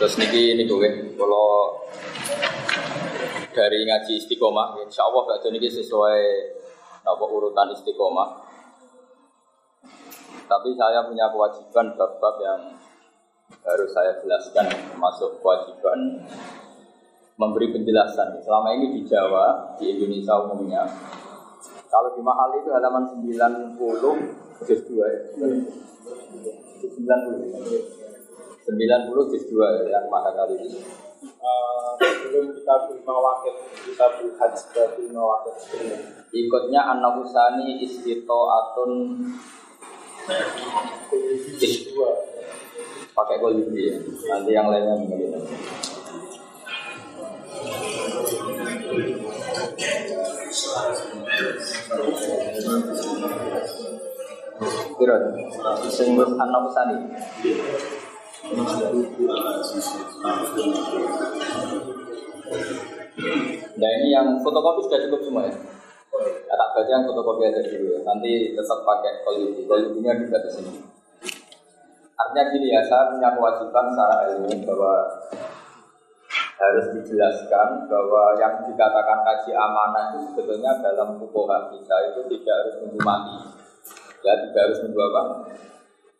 Terus niki ini gue, kalau dari ngaji istiqomah, insya Allah gak niki sesuai apa urutan istiqomah. Tapi saya punya kewajiban bab-bab yang harus saya jelaskan, termasuk kewajiban memberi penjelasan. Selama ini di Jawa, di Indonesia umumnya, kalau di mahal itu halaman 90 juz 2 ya. 90. 90 juz 2 yang mahal kali ini. Uh, sebelum kita terima wakil kita berhaj ke terima wakil Ikutnya anak usani istito atun juz dua pakai gol ya. Nanti yang lainnya begini. Kira, sing wis anak usani. Nah ini yang fotokopi sudah cukup semua ya. Ya, tak baca yang fotokopi aja dulu ya. Nanti tetap pakai quality. Quality-nya juga di sini. Artinya gini ya, saya punya kewajiban secara ilmu bahwa harus dijelaskan bahwa yang dikatakan kaji amanah itu sebetulnya dalam fukoha kita itu tidak harus menunggu mati. Ya, tidak harus menunggu apa?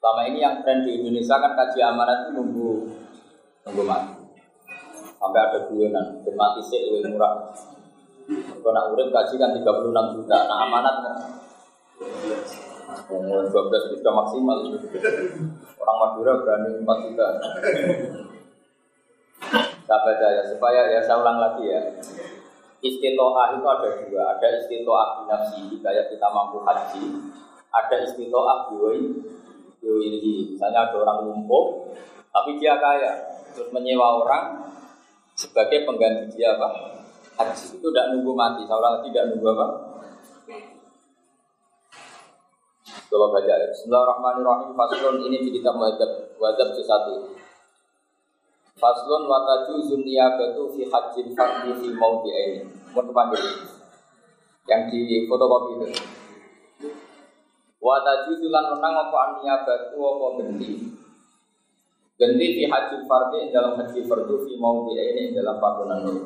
Selama ini yang tren di Indonesia kan kaji amanah itu nunggu nunggu mati. Sampai ada guyonan, dan mati sih lebih murah. Kalau nak urip kaji kan 36 juta, nah amanat kan? Umur 12 sudah maksimal. Orang Madura berani 4 juta. Saya baca ya, supaya ya saya ulang lagi ya. Istitoah itu ada dua. Ada istitoah binafsi, kayak kita mampu haji. Ada istitoah biwai Biwai Misalnya ada orang lumpuh Tapi dia kaya Terus menyewa orang Sebagai pengganti dia apa? Haji itu tidak nunggu mati ulang lagi tidak nunggu apa? Kalau baca ya. Bismillahirrahmanirrahim. Faslun ini di kitab Wadab itu satu. Faslun wataju batu fi hajjin fardi fi maudi ini. Mau. Yang di fotokopi itu. Wataju lan menang apa batu apa genti. Genti fi hajjin fardi dalam haji fardu fi maudi ini dalam panggonan ini.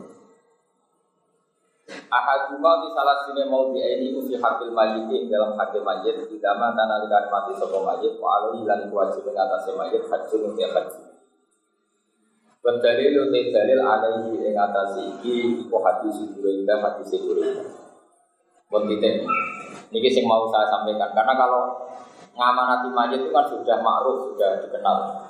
Ahaduma di salah sini mau di ini usi hakil majid dalam hakil majid tidak mana nalikan mati sopo majid wa alaihi lan kewajiban atas majid haji untuk haji. Berdalil uti dalil alaihi ing atas iki iku hati suburinda hati suburinda. Buat kita ini sing mau saya sampaikan karena kalau ngamanati majid itu kan sudah ma'ruf sudah dikenal.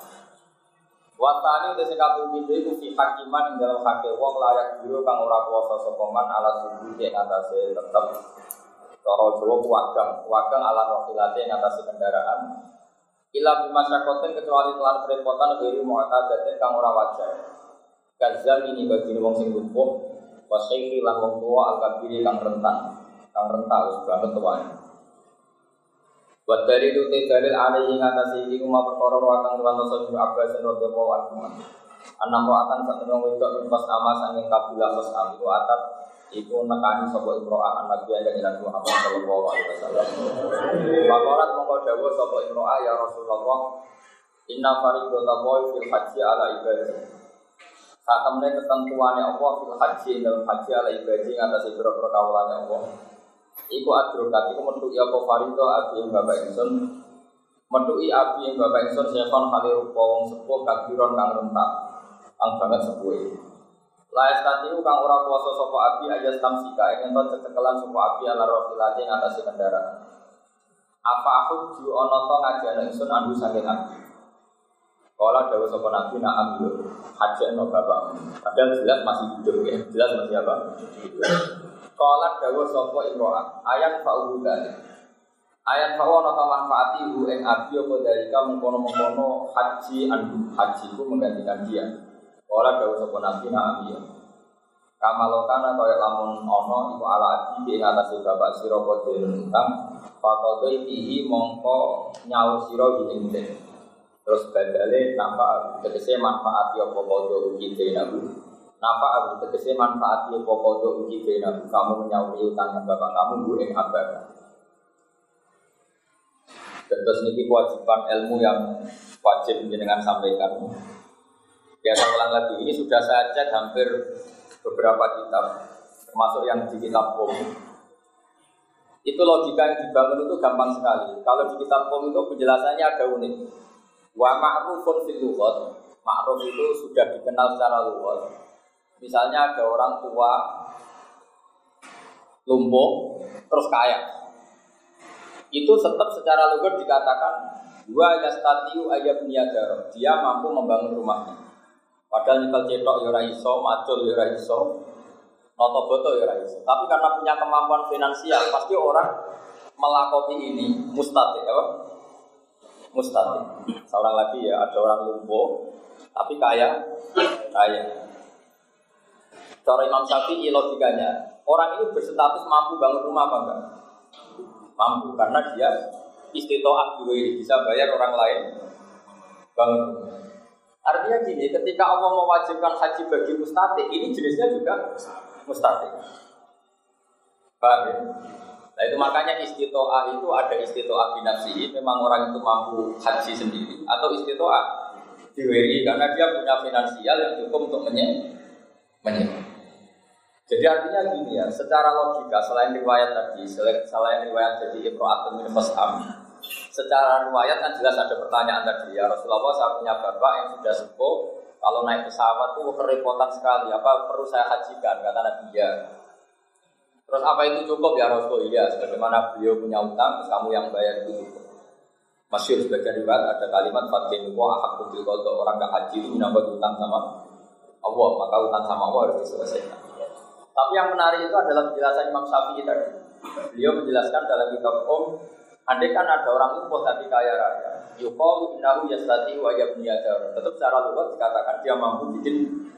Watani sing kaping pindho iku fi hakiman ing dalam wong layak biru kang ora kuwasa sapa man ala subuh ing atase tetep cara Jawa wagang, wagang ala atase kendaraan. Ila bimasyakotin kecuali telan kerepotan dari mu'tadatin kang ora wajar. Kazam ini bagi wong sing lumpuh, wasyaihi lan wong tua al-kabiri kang rentan, kang rentan wis banget tuane. Buat dari itu dalil alaihi ngatasi iki kuma perkara ruwatan tuan dosa bin Abbas radhiyallahu anhu. Anam ruwatan satu nang wedok pas ama sanging kabilah pas itu atat iku nekani sapa imro'ah an nabi yang Nabi Muhammad sallallahu alaihi wasallam. Pakorat mongko dawuh sapa imro'ah ya Rasulullah Inna faridata boy fil haji ala ibadi. Saat temen ketentuannya Allah fil haji dalam haji ala ibadi ngatasi biro-biro kawalannya Allah. Iku adrokat, iku mentuki apa farido abi yang bapak insun Mentuki abi yang bapak insun Syekon kali rupa wong sepuh kabiron kang rentak Kang banget sepuh Lais tadi kang ora kuasa sopo abi aja stamsika ingin to cecekelan sopo abi ala rofilati ngatasi kendaraan. Apa aku ju ono to ngajak ingsun andu saking abi. Kala dawuh sapa nabi nak ambil hajat no bapak. Padahal jelas masih hidup ya, jelas masih apa? Kala dawa sapa imro'ah. Ayat fa'uhu dalik. Ayat fa'u ana manfaati hu ing abi apa dalika mengkono-mengkono haji andu haji ku menggantikan dia. Kala dawa sapa nabi na abi. Kamalokana kaya lamun ana iku ala abi ing atase bapak sira padha utang faqadha ihi mongko nyawu sira ing Terus badale nampak tegese manfaati apa padha ugi denabu Napa aku tegese manfaat yo pokok uji bena kamu menyauri utangnya bapak kamu bu ing abad. Terus ini kewajiban ilmu yang wajib jenengan sampaikan. Ya saya ulang lagi, ini sudah saya cek hampir beberapa kitab, termasuk yang di kitab Kom. Itu logika yang dibangun itu gampang sekali. Kalau di kitab Kom itu penjelasannya ada unik. Wa ma'rufun fil lughat. Ma'ruf itu sudah dikenal secara luas. Misalnya ada orang tua lumpuh terus kaya. Itu tetap secara lugas dikatakan dua yastatiu ayat niaga. Dia mampu membangun rumahnya. Padahal nyekel cetok ya iso, macul ya iso, noto boto ya iso. Tapi karena punya kemampuan finansial, pasti orang melakoni ini mustati apa? Mustati. Seorang lagi ya, ada orang lumpuh tapi kaya, kaya. Cara Imam Syafi'i logikanya, orang ini berstatus mampu bangun rumah apa enggak? Mampu karena dia istitoah juga bisa bayar orang lain bangun rumah. Artinya gini, ketika Allah mewajibkan haji bagi mustati, ini jenisnya juga mustati. Paham ya? Nah itu makanya istitoah itu ada istitoah binafsi, memang orang itu mampu haji sendiri, atau istitoah diwiri karena dia punya finansial yang cukup untuk menye menye. Jadi artinya gini ya, secara logika selain riwayat tadi, selain riwayat jadi Ibro'atun min Fas'am, Secara riwayat kan jelas ada pertanyaan tadi ya Rasulullah saya punya bapak yang sudah sepuh kalau naik pesawat tuh kerepotan sekali apa perlu saya hajikan kata Nabi ya Terus apa itu cukup ya Rasul? Iya, sebagaimana beliau punya utang, terus kamu yang bayar itu cukup. Masyur sebagai riwayat ada kalimat Fatin wa ahakku bil orang gak haji itu menambah utang sama Allah, maka utang sama Allah harus diselesaikan. Tapi yang menarik itu adalah penjelasan Imam Syafi'i tadi. Beliau menjelaskan dalam kitab Om Andai kan ada orang lumpuh tapi kaya raya, yukalu innahu yastati wa yabniyadar. Tetap secara luas dikatakan dia mampu bikin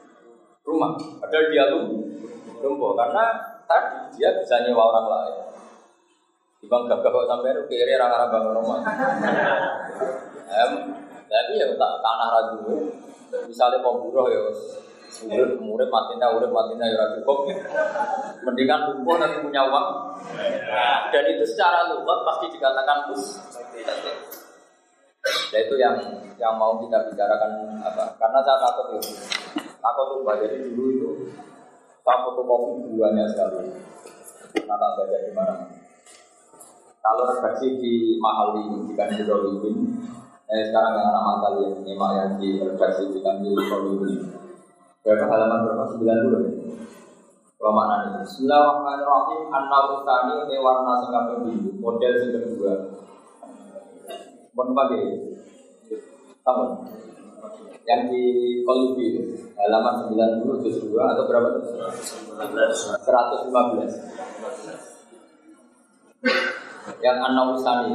rumah. Padahal dia lumpuh karena tadi dia bisa nyewa orang lain. Ibang gak kok sampai itu kiri orang-orang bangun rumah. Em, tapi ya tak tanah ragu. Misalnya pemburuh ya Urip murid matinya, urip matinya ya cukup. Mendingan lumpuh nanti punya uang. Dan itu secara lugat pasti dikatakan bus. Ya itu yang yang mau kita bicarakan apa? Karena saya takut itu, takut lupa. Jadi dulu itu saya fotokopi buahnya sekali. Tak baca di mana. Kalau redaksi di ini, di eh sekarang yang anak makal ini, yang di redaksi di kantor ini. Berapa halaman berapa? 90 ya? Kalau nih? Bismillahirrahmanirrahim An-Naw Ustani ini warna sing biru Model sing kedua Mohon pagi Tahu Yang di Kolubi Halaman 90 juz 2 atau berapa tuh? 115 Yang An-Naw Ustani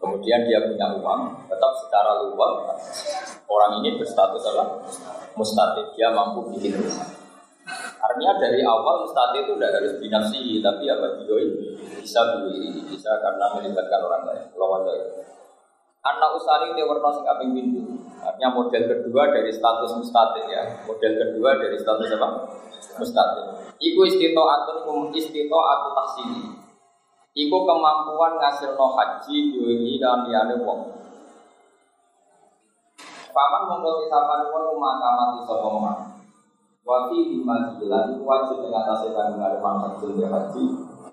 Kemudian dia punya uang, tetap secara luar orang ini berstatus apa? Mustatik, dia mampu bikin rumah. Artinya dari awal mustatik itu tidak harus binafsi, tapi apa dia bisa berdiri, bisa karena melibatkan orang lain. Lawan dari Anak usari ini warna sing pintu. Artinya model kedua dari status mustatik ya. Model kedua dari status apa? Mustatik. Iku istito atun istito atau taksini. Iku kemampuan no haji diwengi dan liyane wong. Paman mongko sisapan wong maka mati sapa man. Wa fi bima dilan wajib ing atase kandungan haji ya haji.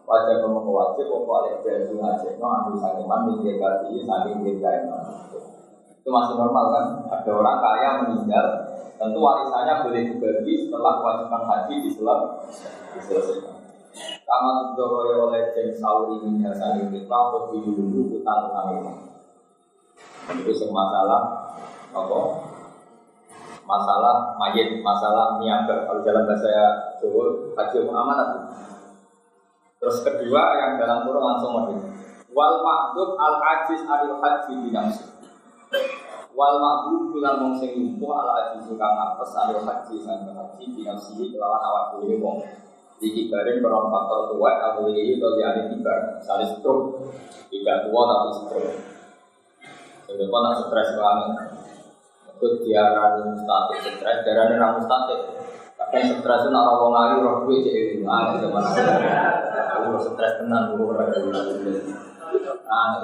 Wajib mongko wajib apa oleh jadi haji no anu sakeman minggir kati saking minggir Itu masih normal kan? Ada orang kaya meninggal, tentu warisannya boleh dibagi setelah kewajiban haji diselesaikan. Kama tudoro oleh jen sauri minyak saling kita Kau dulu utang kami Itu masalah Apa? Masalah mayit, masalah niaga. Kalau dalam bahasa Jawa, haji amanat Terus kedua yang dalam kurung langsung model Wal mahdub al ajiz adil haji binamsi Wal ma'bu bilang wong sing lumpuh ala aji kang apes alil haji sang haji binafsihi kelawan awak dhewe wong. Iki bareng koron faktor tua atau ini atau diari tiba, misalnya stroke, tidak tua tapi stroke. Kau nak stres banget, itu diarani mustatik, stres diarani ramu statik. Kadang stres itu nak rawong lagi, roh gue jadi ah itu mana? Aku stres tenang, gue berada Ah,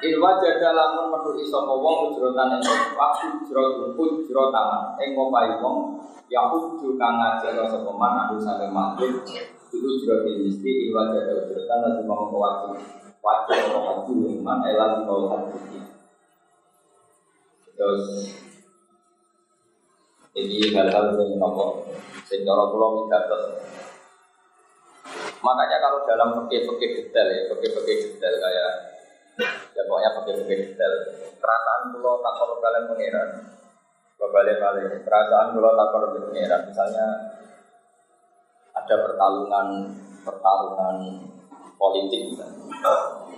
Ilwa jaga lamun metu iso wong ujrotan waktu ujrot ujrotan ing ngopai wong ya uju kang ngajak sapa man anu sampe makhluk itu ujrot mesti ilwa jaga ujrotan lan mau wajib wajib wajib man ela di mau hati terus ini hal-hal yang nopo sing cara kula migatos makanya kalau dalam fikih-fikih detail ya fikih-fikih detail kayak ya pokoknya pakai-pakai detail. Perasaan pulau tak perlu kalian mengira. Balik balik perasaan pulau tak perlu mengira. Misalnya ada pertarungan pertarungan politik misalnya.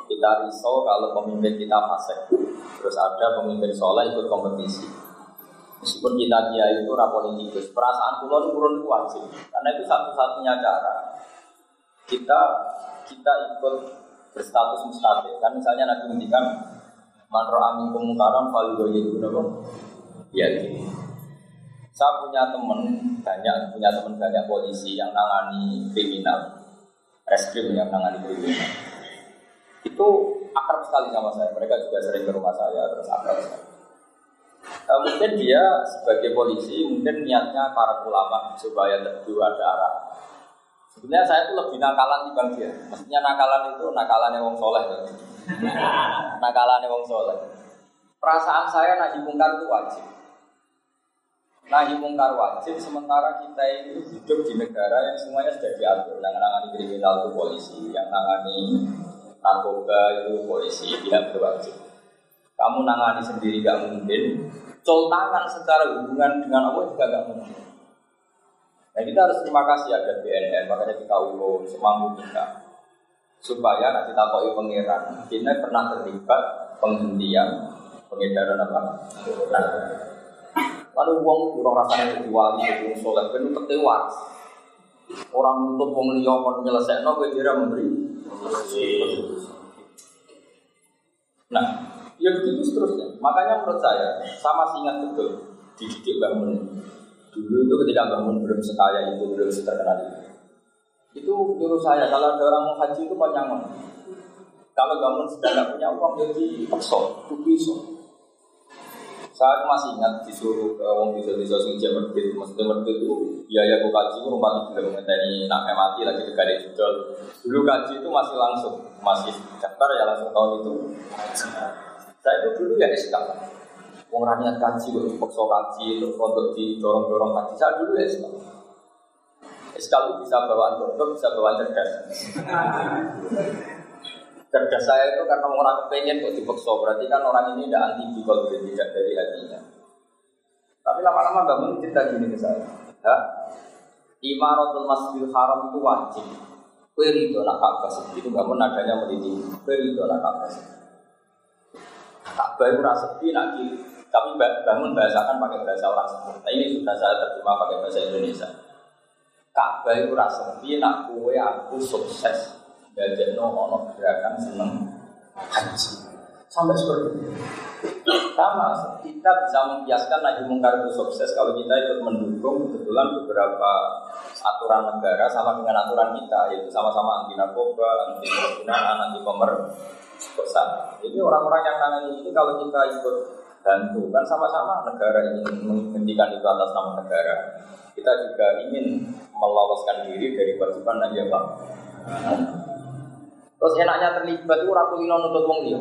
kita risau kalau pemimpin kita fasik. Terus ada pemimpin soleh ikut kompetisi. Meskipun kita dia itu rapolitikus perasaan pulau itu turun wajib karena itu satu-satunya cara kita kita ikut berstatus mustahil. Kan misalnya Nabi ngendikan man amin kemungkaran falido itu ya. Saya punya teman banyak punya teman banyak polisi yang nangani kriminal. Reskrim yang nangani kriminal. Itu akrab sekali sama saya. Mereka juga sering ke rumah saya terus akrab. Sekali e, mungkin dia sebagai polisi mungkin niatnya para ulama supaya terdu ada arah Sebenarnya saya itu lebih nakalan dibanding dia. Maksudnya nakalan itu nakalannya wong soleh. nakalannya wong soleh. Perasaan saya nahi mungkar itu wajib. Nahi mungkar wajib, sementara kita itu hidup di negara yang semuanya sudah diatur. Yang nangani kriminal itu polisi, yang nangani narkoba itu polisi, tidak berwajib. Kamu nangani sendiri gak mungkin, coltangan secara hubungan dengan Allah juga gak mungkin. Nah kita harus terima kasih ada BNN, makanya kita ulur semampu kita supaya nanti takoi pangeran kita pernah terlibat penghentian pengedaran apa? Nah, lalu uang kurang rasanya jadi wali, jadi soleh, tertewas. Orang untuk wong liya kon nyelesekno kowe kira memberi. Nah, ya begitu seterusnya. Makanya menurut saya, sama masih ingat betul dididik bangun Dulu itu ketika bangun belum sekaya itu, belum seterkenal itu. Itu menurut saya, kalau ada orang mau haji itu panjangan. Kalau bangun sudah tidak punya uang, jadi paksa, itu bisa. Saya masih ingat disuruh ke orang bisa bisa sing jam merdek, maksudnya merdek itu biaya aku kaji itu rumah tiga ini nak mati lagi dekat di judul. Dulu kaji itu masih langsung, masih daftar ya langsung tahun itu. Saya itu dulu ya SK. Wong niat kaji kok dipaksa kaji terus untuk didorong-dorong kaji. Saya dulu ya. SK itu bisa bawaan bodoh, bisa bawaan cerdas. cerdas saya itu karena orang kepengen kok dipaksa berarti kan orang ini tidak anti kalau tidak dari hatinya. Tapi lama-lama bangun cerita gini ke saya. Ya, Imaratul Masjidil Haram itu wajib. Kue ridho nak itu bangun nadanya meliti. Kue ridho nak Ka'bah. Ka'bah itu rasa sepi nak tapi bangun bahasakan pakai bahasa orang. Nah, ini sudah saya terjemah pakai bahasa Indonesia. Ka'bah itu rasa nak kue aku sukses. Jadi no ono gerakan seneng haji. Sampai seperti itu sama kita bisa membiaskan lagi mungkar itu sukses. Kalau kita ikut mendukung kebetulan beberapa aturan negara sama dengan aturan kita yaitu sama-sama anti narkoba anti penggunaan anti bersama jadi orang-orang yang nangani ini kalau kita ikut bantu kan sama-sama negara ingin menghentikan itu atas nama negara kita juga ingin meloloskan diri dari kewajiban aja pak Terus enaknya terlibat itu raku kulino nutut wong dia.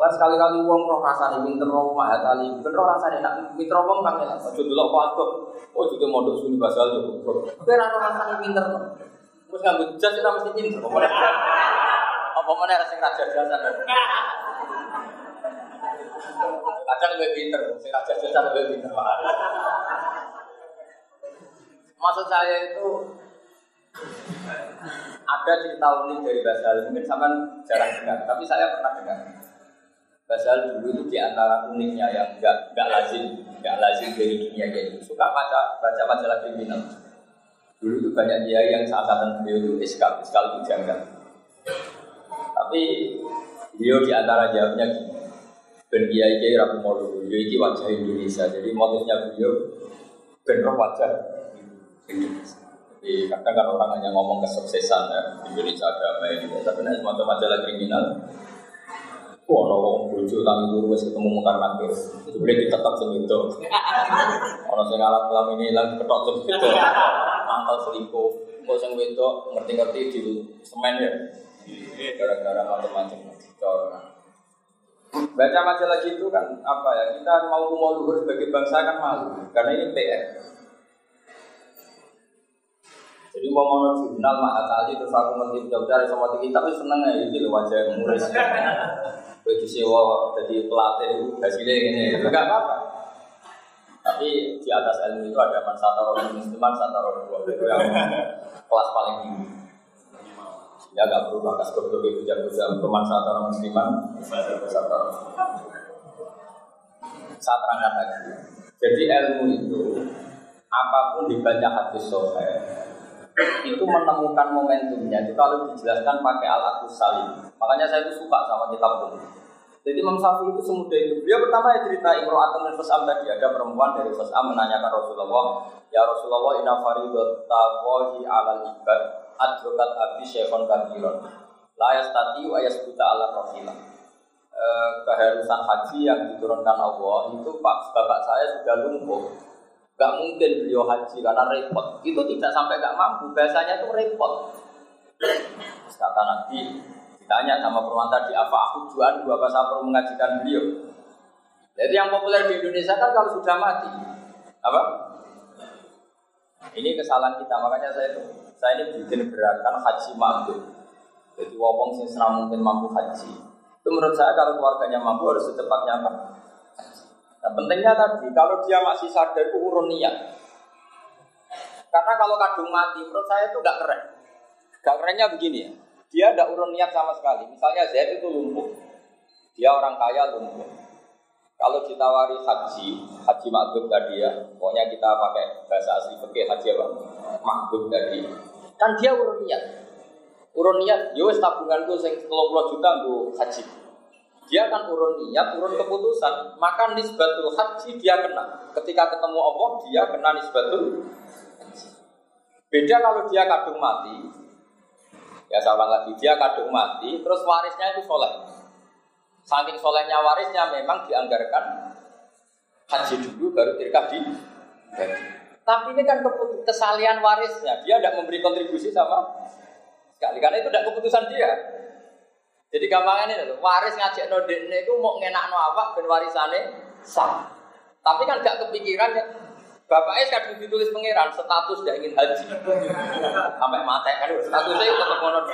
Lah sekali-kali wong roh rasane pinter roh mahat ali, pinter roh rasane nak pinter wong kang ya. Aja delok kok Oh juga mondok suni basal. Kowe ora roh rasane pinter. Wis nganggo jas ora mesti pinter. Apa meneh? Apa meneh sing raja jasan. Kadang lebih pinter, sing raja jasan lebih pinter. Maksud saya itu ada cerita unik dari Basal, mungkin sama jarang dengar, tapi saya pernah dengar. Padahal dulu itu di antara uniknya yang nggak nggak lazim, nggak lazim dari dunia jadi suka baca baca majalah kriminal. Dulu itu banyak dia yang saat beliau itu iskal, iskal itu janggal. Tapi beliau di antara jawabnya gini, ben kiai kiai rabu mulu, ini wajah Indonesia. Jadi motifnya beliau ben wajah Indonesia. Jadi kadang kan orang hanya ngomong kesuksesan ya, Indonesia damai gitu. Tapi nanti semacam majalah kriminal, Wah, orang bojo tangi turu wis ketemu mungkar nakir. Itu boleh ditetap sing itu. Orang sing alat kelam ini lagi ketok sing itu. Mantel selingkuh. Kok sing wedok ngerti-ngerti di semen ya. Gara-gara macam-macam. Baca majalah gitu kan apa ya? Kita mau mau luhur sebagai bangsa kan malu karena ini PR. Jadi mau mau jurnal mah kali terus aku ngerti jauh-jauh sama tinggi tapi seneng ya loh wajah murid. Bagi sewa jadi pelatih hasilnya ini, enggak apa-apa. Tapi di atas ilmu itu ada mansata orang musliman, mansata orang dua itu yang kelas paling tinggi. Ya nggak perlu bakas goblok itu jago-jago pemanfaat orang musliman, Saya terangkan lagi. Jadi ilmu itu apa pun dibaca hadis sohail itu menemukan momentumnya itu kalau dijelaskan pakai alat salim. Makanya saya itu suka sama kitab pun. Jadi Imam Syafi'i itu semudah itu. Dia pertama ya cerita Imro'atun dan Fas'am tadi. Ada perempuan dari Fas'am menanyakan Rasulullah, Ya Rasulullah inna faridatawahi alal ibad adrokat abi syekhon kabiron. La yastati wa yasbuta ala rafilah. E, keharusan haji yang diturunkan Allah itu Pak bapak saya sudah lumpuh Gak mungkin beliau haji karena repot. Itu tidak sampai gak mampu. Biasanya itu repot. Kata Nabi, ditanya sama perempuan tadi, apa aku jual dua saya perlu mengajikan beliau? Jadi yang populer di Indonesia kan kalau sudah mati, apa? Ini kesalahan kita, makanya saya itu saya ini bikin gerakan haji mampu. Jadi wong sing mungkin mampu haji. Itu menurut saya kalau keluarganya mampu harus secepatnya apa? Nah, pentingnya tadi, kalau dia masih sadar itu urun niat. Karena kalau kadung mati, menurut saya itu gak keren. Gak kerennya begini ya, dia tidak urun niat sama sekali. Misalnya Zaid itu lumpuh, dia orang kaya lumpuh. Kalau ditawari haji, haji makbub tadi ya, pokoknya kita pakai bahasa asli pakai haji apa? Makbub tadi. Kan dia urun niat. Urun niat, yo ya tabunganku sing 30 juta untuk haji dia akan urun niat, urun keputusan, maka nisbatul haji dia kena. Ketika ketemu Allah, dia kena nisbatul Beda kalau dia kadung mati, ya sama lagi, dia kadung mati, terus warisnya itu soleh. Saking solehnya warisnya memang dianggarkan haji dulu baru tirkah di Tapi ini kan kesalian warisnya, dia tidak memberi kontribusi sama sekali, karena itu tidak keputusan dia. Jadi gampangnya ini waris ngajak no dekne itu mau ngenak no awak ben warisane sah. Tapi kan gak kepikiran ya. Bapaknya kadang ditulis pangeran status tidak ingin haji. Sampai mati kan statusnya tetap konon.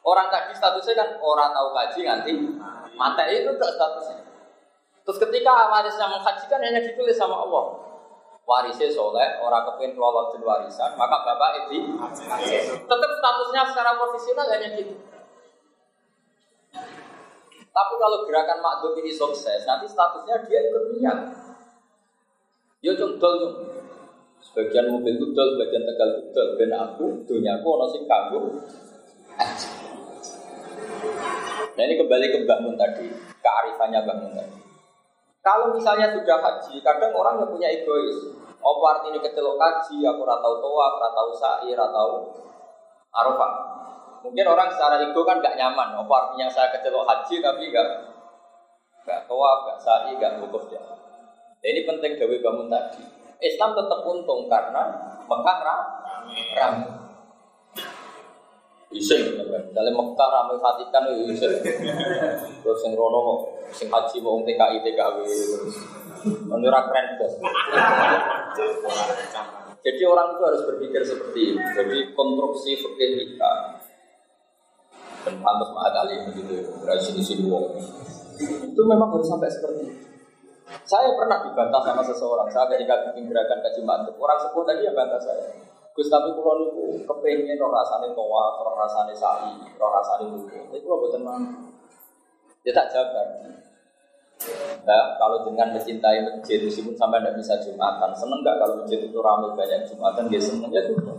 Orang tadi statusnya kan orang tahu haji nanti mati itu gak statusnya. Terus ketika warisnya menghajikan hanya ditulis sama Allah. Warisnya soleh, orang kepingin kelola warisan, maka bapak itu tetap statusnya secara profesional hanya gitu. Tapi kalau gerakan makdum ini sukses, nanti statusnya dia ikut niat. Yo cung dol cung. Sebagian mobil itu dol, sebagian tegal itu dol. Ben aku, dunia aku ono sing kanggo. Nah ini kembali ke Mbak Mun tadi, kearifannya Mbak Mun tadi. Kalau misalnya sudah haji, kadang orang yang punya egois. Apa artinya kecelok haji, aku ratau toa, ratau sa'i, ratau arafah. Mungkin orang secara ego kan gak nyaman. Apa artinya saya kecelok haji tapi gak gak toa, gak sa'i, gak wukuf ya. Nah, ini penting gawe bangun tadi. Islam tetap untung karena Mekah ramai. Bisa, misalnya Mekah ramai Vatikan itu bisa. Terus yang Rono, sing haji mau TKI TKW. Menurut keren Jadi orang itu harus berpikir seperti ini. Jadi konstruksi fikih kita. Dan pantas mahat ali begitu dari sini sini wong itu memang harus sampai seperti itu. Saya pernah dibantah sama seseorang. Saya ketika bikin gerakan kaji mantep orang sebut tadi yang bantah saya Gus tapi kalau niku kepengen roh rasane toa, roh rasane sa'i, roh rasane buku. Tapi kalau buatan mana? Dia tak jawab tadi. Nah, kalau dengan mencintai masjid, meskipun sampai tidak bisa jumatan, seneng nggak kalau masjid itu ramai banyak jumatan, dia seneng ya sudah.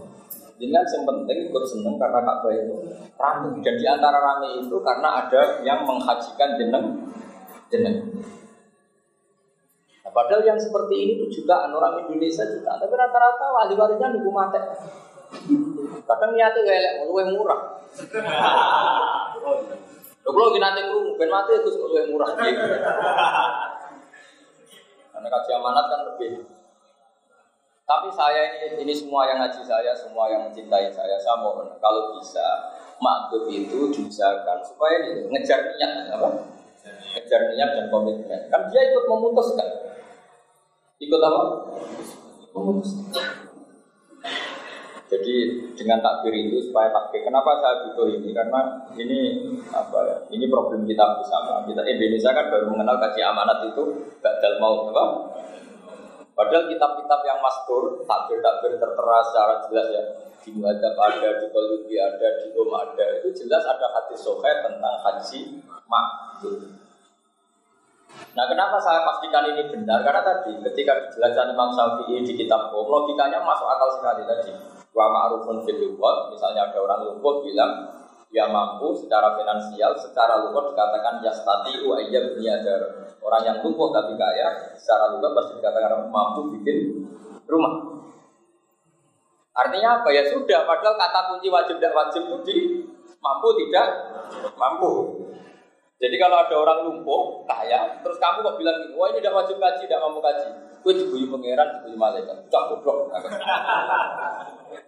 Dengan yang penting ikut seneng karena Ka'bah itu ramai. Dan di antara ramai itu karena ada yang menghajikan jeneng jeneng. Padahal yang seperti ini itu juga orang Indonesia juga, tapi rata-rata wali-walinya nunggu mati. Kadang niatnya kayak lebih murah. Lho kalau nanti kerungu, ben mati itu lebih murah. Karena kaji amanat kan lebih. Tapi saya ini, ini semua yang ngaji saya, semua yang mencintai saya, saya mohon kalau bisa maktub itu diusahakan supaya ini ngejar niat apa? Ngejar niat dan komitmen. Kan dia ikut memutuskan. Ikut apa? Jadi dengan takbir itu supaya takbir. Kenapa saya butuh ini? Karena ini apa ya? Ini problem kita bersama. Kita Indonesia kan baru mengenal kaji amanat itu gagal mau apa? Padahal kitab-kitab yang maskur, takbir-takbir tertera secara jelas ya di Muadzab ada, di Qalubi ada, di Om ada. Itu jelas ada hadis sohail tentang haji makbul. Nah kenapa saya pastikan ini benar? Karena tadi ketika dijelaskan Imam Syafi'i di kitab Om, logikanya masuk akal sekali tadi. Wa ma'rufun fil misalnya ada orang lumpuh bilang dia mampu secara finansial, secara lumpuh dikatakan yastati wa iya ada Orang yang lumpuh tapi kaya, secara lumpuh pasti dikatakan mampu bikin rumah. Artinya apa ya sudah, padahal kata kunci wajib tidak wajib itu di mampu tidak mampu. Jadi kalau ada orang lumpuh, kaya, terus kamu kok bilang wah ini tidak wajib kaji, tidak mampu kaji. Gue dibui pangeran, dibui malaikat. Cak goblok.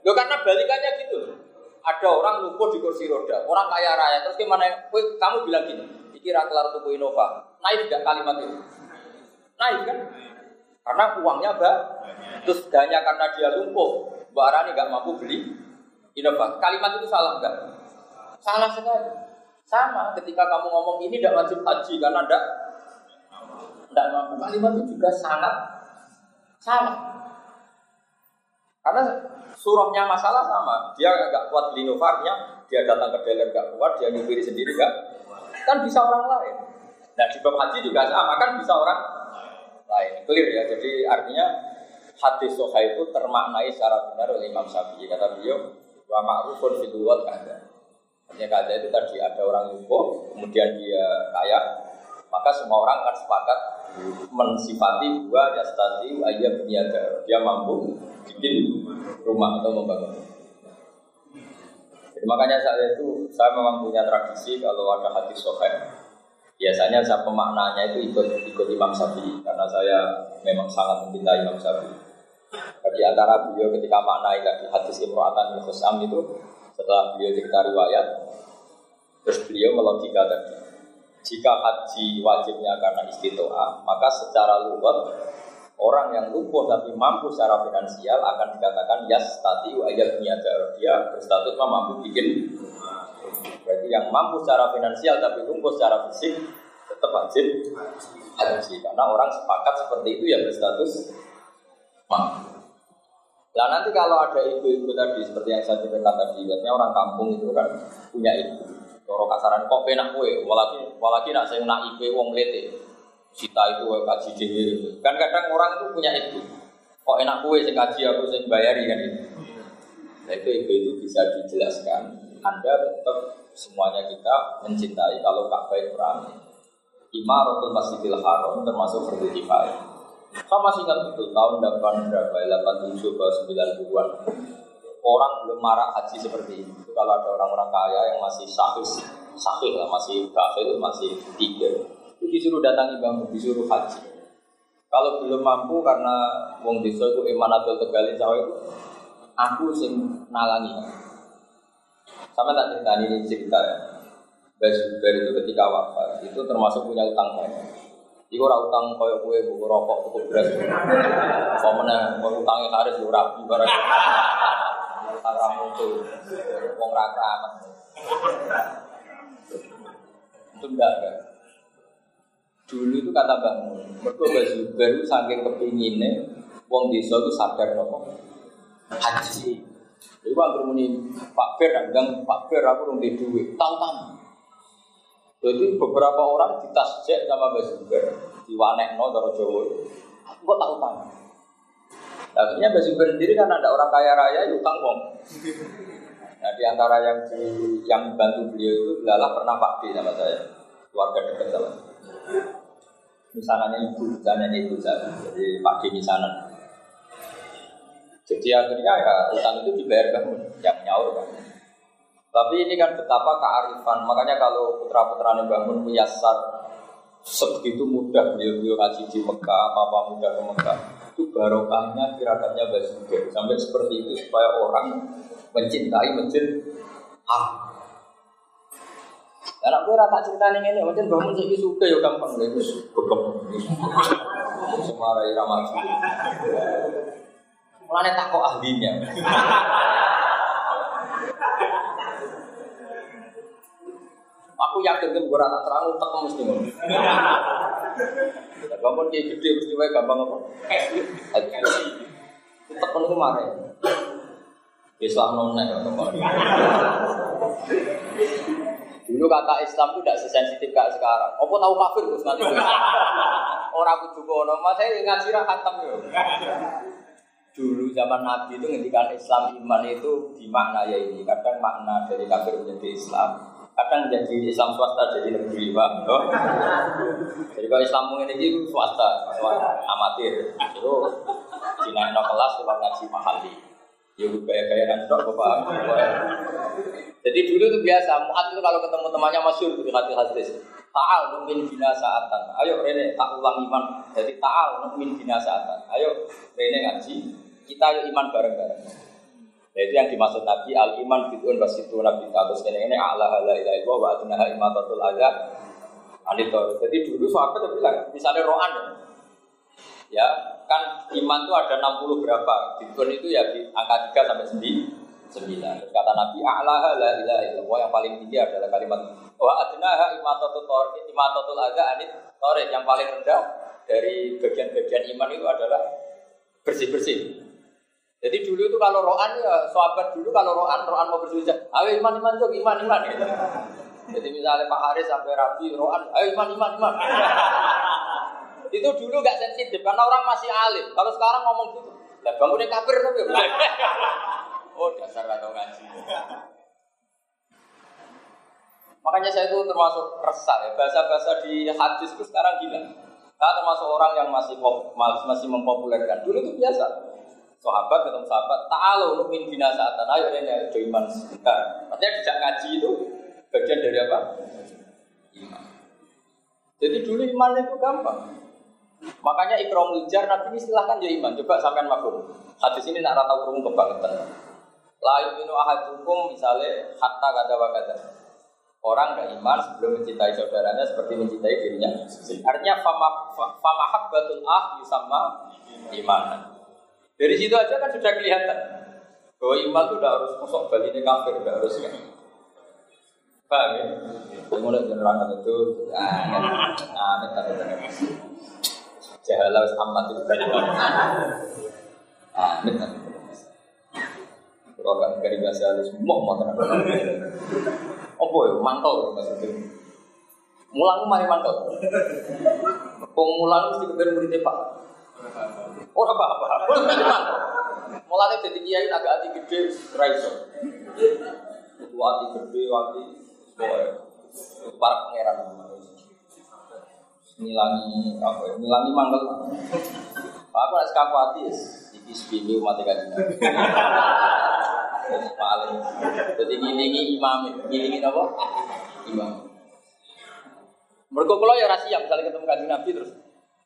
Lo karena balikannya gitu. Ada orang lumpuh di kursi roda, orang kaya raya, terus gimana? Gue, kamu bilang gini, dikira kelar tubuh Innova, naik tidak kalimat itu? Naik kan? Karena uangnya bah, terus hanya karena dia lumpuh, Mbak Arani nggak mampu beli Innova. Kalimat itu salah enggak? Salah sekali. Sama ketika kamu ngomong ini tidak wajib haji karena tidak tidak mampu. Kalimat itu juga sangat salah. Karena surahnya masalah sama. Dia agak kuat beli novarnya, dia datang ke dealer gak kuat, dia nyupiri sendiri gak. Kan bisa orang lain. Nah di bab haji juga sama, kan bisa orang lain. Clear ya. Jadi artinya hadis soha itu termaknai secara benar oleh Imam Syafi'i. Kata beliau, wa ma'rufun fil kada. Artinya kada itu tadi ada orang lumpuh, kemudian dia kaya, maka semua orang akan sepakat mensifati dua yastati ayat niaga dia mampu bikin rumah atau membangun. Jadi makanya saya itu saya memang punya tradisi kalau ada hadis sohail biasanya saya pemaknanya itu ikut ikut Imam Syafi'i karena saya memang sangat mencintai Imam Syafi'i. Di antara beliau ketika maknai tadi hadis Imro'atan Khusam itu setelah beliau cerita riwayat terus beliau melogika tadi jika haji wajibnya karena istitoah maka secara luwet Orang yang lumpuh tapi mampu secara finansial akan dikatakan yas tati wa ayat dia berstatus mampu bikin. Berarti yang mampu secara finansial tapi lumpuh secara fisik tetap wajib haji karena orang sepakat seperti itu ya berstatus mampu. Nah nanti kalau ada ibu-ibu tadi seperti yang saya ceritakan tadi, biasanya orang kampung itu kan punya ibu. Kalau kasaran kok penak kue, walakin walakin nak saya nak ibu wong lete. Cita itu kaji dewi. Kan kadang orang itu punya itu. Kok enak kue sing kaji aku sing bayari kan itu. Nah itu itu, itu bisa dijelaskan. Anda tetap semuanya kita mencintai kalau Ka'bah itu ramai. Imaratul Masjidil Haram termasuk fardu kifayah. Saya masih ingat betul tahun 8 berapa, 87 ke 90-an. Orang belum marah haji seperti itu. Kalau ada orang-orang kaya yang masih sahih, sahih lah, masih kafir, masih tiga itu disuruh datangi bambu, disuruh haji. Kalau belum mampu karena wong desa itu iman atau tegali cawe itu, aku sing nalangi. Sama tak cerita ini cerita ya. Basubar itu ketika wafat itu termasuk punya utang banyak. Iku ora utang koyo kue buku rokok, buku beras. Apa meneh mau utangnya harus yo rapi barang. Utang ra mutu. Wong ra kramat. Itu enggak kan? Dulu itu kata Bang mereka baju baru saking kepinginnya, wong desa itu sadar nopo haji. Jadi bang bermuni Pak Ber, bilang Pak Ber aku rung duit, tahu tahu. Jadi beberapa orang ditasjek sama Mbak Zubair, no dari Jawa. Aku kok tak utang. Akhirnya Mbak Zubair sendiri kan ada orang kaya raya, ya utang kok. Nah di antara yang di, yang bantu beliau itu adalah pernah Pak D sama saya, keluarga dekat sama. Misalnya ibu, misalnya ibu saya, jadi Pak misalnya. Jadi akhirnya ya utang itu dibayar bangun, yang nyaur kan. Tapi ini kan betapa kearifan. Makanya kalau putra-putra bangun meyasar sebegitu mudah beliau-beliau ngaji di Mekah, apa mudah ke Mekah. Itu barokahnya kirakannya Basuki sampai seperti itu supaya orang mencintai masjid ah. Karena gue rata cerita ini, macam bangun jadi suka ya gampang itu begem, semarai ramah Mulanya takut ahlinya. Aku yakin kan gue rata terang tak mesti ngono. Gampang dia gede mesti wae gampang apa? Tak perlu kemarin. Islam nona ya Dulu kata Islam itu tidak sesensitif kayak sekarang. Apa tahu kafir terus nanti? Orang aku juga nama saya ngaji khatam ya. Dulu zaman Nabi itu ngendikan Islam iman itu di makna ya ini. Kadang makna dari kafir menjadi Islam, kadang jadi Islam swasta jadi negeri pak. Oh. jadi kalau Islam ini itu swasta swasta amatir. Itu Cina no kelas lewat ngaji mahali. Ya gaya gaya nanti dok bapak. Jadi dulu itu biasa muat itu kalau ketemu temannya masyur di hati hadis taal mungkin bina saatan ayo Rene tak ulang iman. Jadi taal mungkin bina saatan ayo Rene ngaji. Kita yuk iman bareng-bareng Nah, itu yang dimaksud Nabi al iman bidun basitu nabi terus ini ini Allah la ilaha illallah wa adnaha imatatul adha. Anitor. Jadi dulu sahabat itu bilang misalnya rohan ya, ya kan iman itu ada 60 berapa. Bidun itu ya di angka 3 sampai 9 sembilan. Terus kata Nabi Allah la ilaha illallah yang paling tinggi adalah kalimat wa adnaha imatatul tor imatatul adha. Anit torik yang paling rendah dari bagian-bagian iman itu adalah bersih-bersih jadi dulu itu kalau roan ya sahabat dulu kalau roan roan mau bersuja, ayo iman iman tuh iman iman. Gitu. Jadi misalnya Pak Haris sampai Rabi roan, ayo iman iman iman. itu dulu gak sensitif karena orang masih alim. Kalau sekarang ngomong gitu, lah bangunnya kafir tapi Oh dasar atau ngaji. Makanya saya itu termasuk resah ya bahasa-bahasa di hadis itu sekarang gila. Saya termasuk orang yang masih masih mempopulerkan. Dulu itu biasa sahabat ketemu sahabat ta'alu nu'min bina saatan ayo ini ada iman. Sebentar artinya tidak ngaji itu bagian dari apa? iman. Jadi dulu iman itu gampang. Makanya ikram ujar nabi ini silahkan ya iman. Coba sampean makhluk. Hadis ini nak ratau kurung kebangetan. Layu minu ahadukum misalnya hatta kata wakata Orang gak iman sebelum mencintai saudaranya seperti mencintai dirinya. Artinya fama fama ah yusama iman. Dari situ aja kan sudah kelihatan bahwa iman itu udah harus kosong balik ini kafir, udah harus kan. Paham ya? Mulai penerangan itu, ah, amin, amin, amin. Jahalah amat itu tadi. Amin, amin. Kalau kan dari bahasa halus, mau mau tenang. Apa ya? Mantel maksudnya. Mulang mari mantel. Pemulang mesti kebetulan muridnya pak. Oh apa-apa. Mulai jadi kiai agak hati gede, raiso. Itu hati gede, hati itu para pangeran. Nilangi apa ya? Nilangi mangkel. Apa harus kaku hati? Iki sepingi umat kajian. Paling. Jadi ngilingi imam, ngilingi apa? Imam. Mereka kalau ya rahasia, misalnya ketemu kajian Nabi terus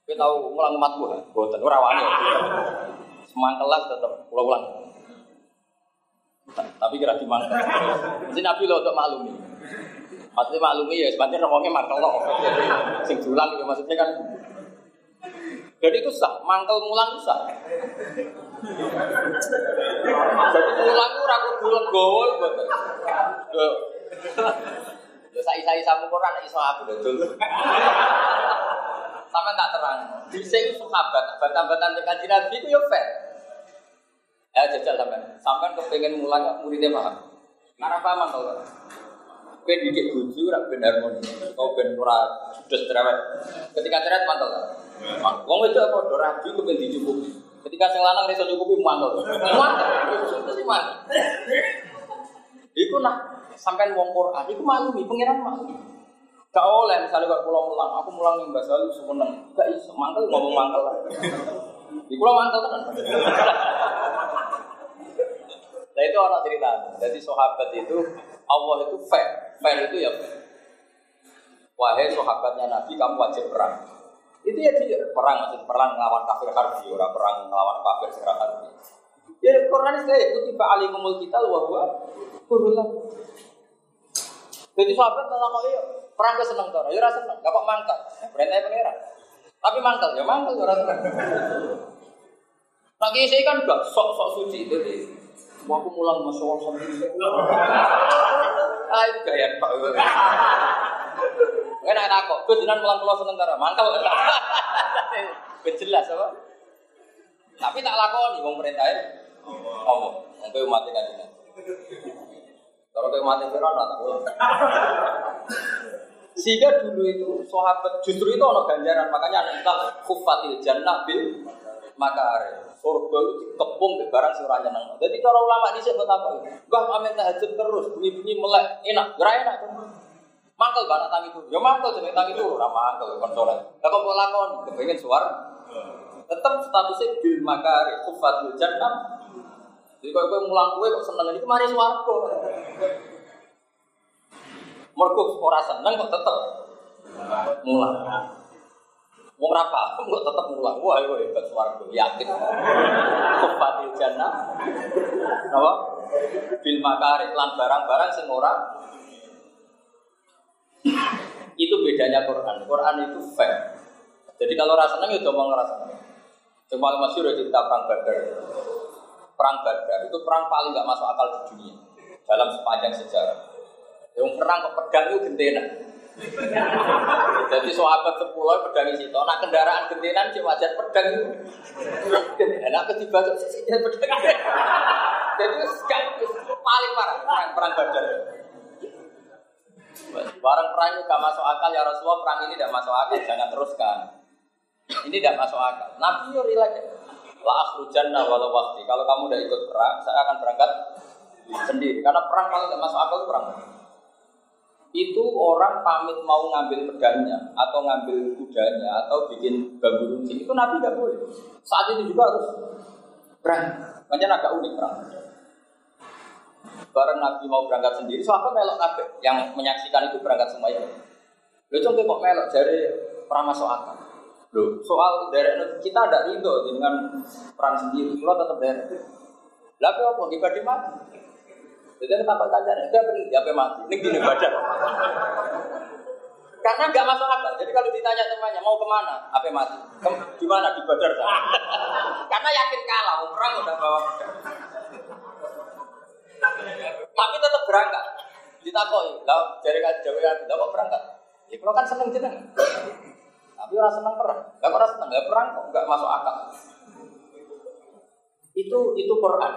kita tahu mulang emat gua, boten ora wani. Semang kelas tetap ulang-ulang. Tapi kira di mana? Mesti Nabi lo untuk maklumi. Maksudnya maklumi ya, sebenarnya ngomongnya mangkel lo. Sing julang ya maksudnya kan. Jadi itu sah, mangkel mulang itu sah. Jadi mulang itu ragu bulat gol, boten. Yo sai-sai samu Quran iso aku dodol. Sama tak terang. Di sini sahabat, batan-batan dekat Nabi itu ya fair. Ya jajal sampai, sampai kepengen mulai muridnya paham. Karena paham kalau Ben didik bojo ora ben harmoni. Kau ben ora judes cerewet. Ketika cerewet mantel. Wong itu apa do rabi kepen dicukupi. Ketika sing lanang iso nyukupi mantel. Mantel. Itu sih mantel. Iku nak sampean wong Quran iku maklumi pangeran maklumi. Gak oleh misalnya kok pulang mulang, aku mulang nih mbak Salu semeneng, gak iso mangkel ngomong mangkel lah. Di pulau mangkel kan. Nah itu orang cerita. Jadi sahabat itu Allah itu fair, fair itu ya. Wahai sahabatnya Nabi, kamu wajib perang. Itu ya dia perang, maksud perang melawan kafir harbi, orang perang melawan kafir secara harbi. Ya Quran itu ya kutiba alikumul kita wa huwa kurullah. Jadi sahabat kalau iya perang ke seneng tuh, ya rasa seneng, gak kok mangkal, perintahnya pangeran. Tapi mangkal, ya mangkal ya rasa seneng. Nah, saya kan gak sok-sok suci, jadi aku mulang masuk Allah Ah, itu gaya Pak. Enak enak kok, gue jangan mulang pulau sementara, mangkal. Jelas apa? Tapi tak lakoni, wong perintahnya ngomong, engkau mati kan Kalau kau mati Fir'aun, tak ulang. Sehingga dulu itu sahabat justru itu ono ganjaran makanya ada kita kufatil jannah bil makare. Surga itu dikepung di barang sing ora nyeneng. Jadi cara ulama di buat apa itu? Mbah amin tahajud terus, bunyi-bunyi melek, enak, ora enak. Mangkel banget tangi itu. Ya mangkel jeneng tangi itu ora mangkel kon saleh. Lah kok lakon kepengin suar. Tetap statusnya bil makare kufatil jannah. Jadi kalau gue mulang kue kok seneng ini kemarin swarga. Mergo ora seneng kok tetep mulang. Wong ra paham kok tetep mulang. Wah, iku hebat swarga, yakin. Kufatil jannah. Napa? Bil makari lan barang-barang sing ora itu bedanya Quran. Quran itu fair. Jadi kalau rasa seneng ya coba ngerasa seneng. Cuma masih udah cerita perang Badar. Perang Badar itu perang paling gak masuk akal di dunia dalam sepanjang sejarah. Yang perang ke pedang itu gentena. Jadi sahabat sepuluh pedang itu, nah kendaraan gentenan cuma wajar pedang itu. Enak ketiba tuh sisi pedang. Jadi sekarang paling parah perang perang Badar. Barang perang itu gak masuk akal ya Rasulullah perang ini tidak masuk akal jangan teruskan. Ini tidak masuk akal. Nabi yo relax. La akhrujanna walau waktu. Kalau kamu udah ikut perang, saya akan berangkat sendiri. Karena perang paling tidak masuk akal itu perang itu orang pamit mau ngambil pedangnya atau ngambil kudanya atau bikin bambu runcing itu Nabi nggak boleh. Saat itu juga harus perang. Makanya agak unik perang. Bareng Nabi mau berangkat sendiri, sahabat melok kabeh. Yang menyaksikan itu berangkat semuanya. Lo coba kok melok dari perang masuk akal. Loh, soal dari kita ada ridho dengan perang sendiri, kalau tetap dari. Lalu apa? Ibadah mati. Jadi apa kancane enggak penting dia mati. Ini gini badan. Karena nggak masuk akal. Jadi kalau ditanya temannya mau ke mana, apa mati? Kem, di mana di badar? Karena yakin kalah, orang udah bawa. Tapi tetap berangkat. Ditakoi, lah dari jauh ya, kok berangkat? Ya kalau kan seneng jeneng. Tapi orang seneng perang. Gak pernah seneng, gak perang kok, gak masuk akal. Itu itu Quran.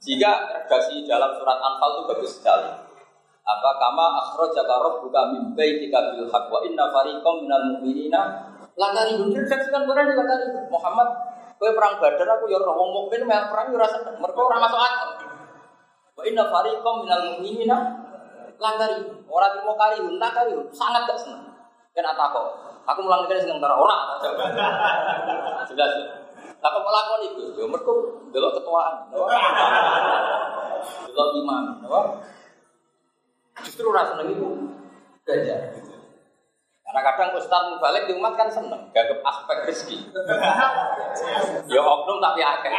Jika redaksi dalam surat Anfal itu bagus sekali. Apa kama akhrajaka rabbuka min baitika bil haqq wa inna fariqam minal mu'minina lakari redaksikan Quran lakari Muhammad kowe perang Badar aku ya wong mukmin mel perang ya ora seneng mergo ora masuk akal. Wa inna fariqam minal mu'minina lakari ora timo kali lakari sangat gak seneng. Kena takok. Aku mulang iki seneng ora ora. Jelas. Lah kok lakon iku? Ya mergo delok ketuaan. Delok imam, napa? Justru rasa seneng itu ganjar. Karena kadang Ustaz Mubalik di umat kan seneng, gagap aspek rezeki. ya oknum tapi akeh.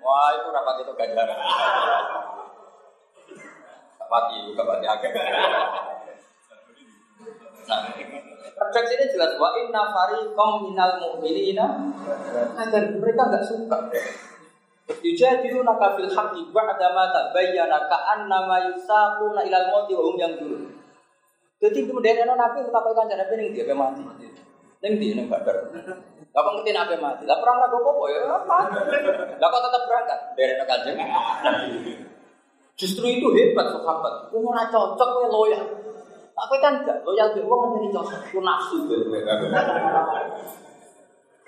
Wah itu rapat itu ganjaran. Mati, bukan mati akeh. Nah, redaksi ini jelas wa inna fariqam minal mu'minina agar mereka enggak suka. Yujadilu naka fil haqqi ba'da ma tabayyana ka'annama yusaquna ilal mauti wa hum yanzurun. Jadi kemudian ana nabi utawa kanjeng nabi ning dia mati. Ning dia ning badar. Lah kok ngerti nabi mati? Lah perang rago apa ya? Lah kok tetap berangkat dari kanjeng. Justru itu hebat sahabat. Ora cocok kowe loyal. Tapi kan enggak loyal ke wong jadi cocok. Ku nafsu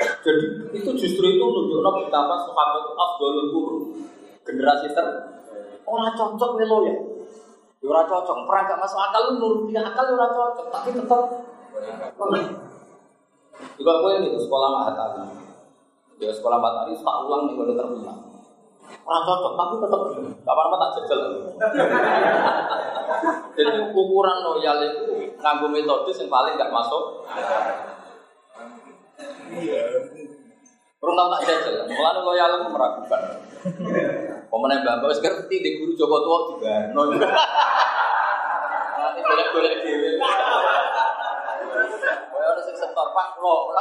Jadi itu justru itu menunjukkan betapa sahabat itu afdalul qurun. Generasi ter ora cocok kowe loyal. Ya ora cocok, perang gak masuk akal lu nuruti akal ya ora cocok, tapi tetap juga gue ini sekolah mahat tadi. Ya sekolah mahat tadi tak ulang nih kalau terminal. Orang cocok, tapi tetap gak apa-apa tak jajal. Jadi ukuran loyal itu nganggo metode yang paling gak masuk. Kurang tahu tak jajal, mulai loyal itu meragukan. Pemenang bapak ngerti di guru Joko tua juga. Nanti boleh-boleh dewi. Kaya harus sing setor Pak lo, ora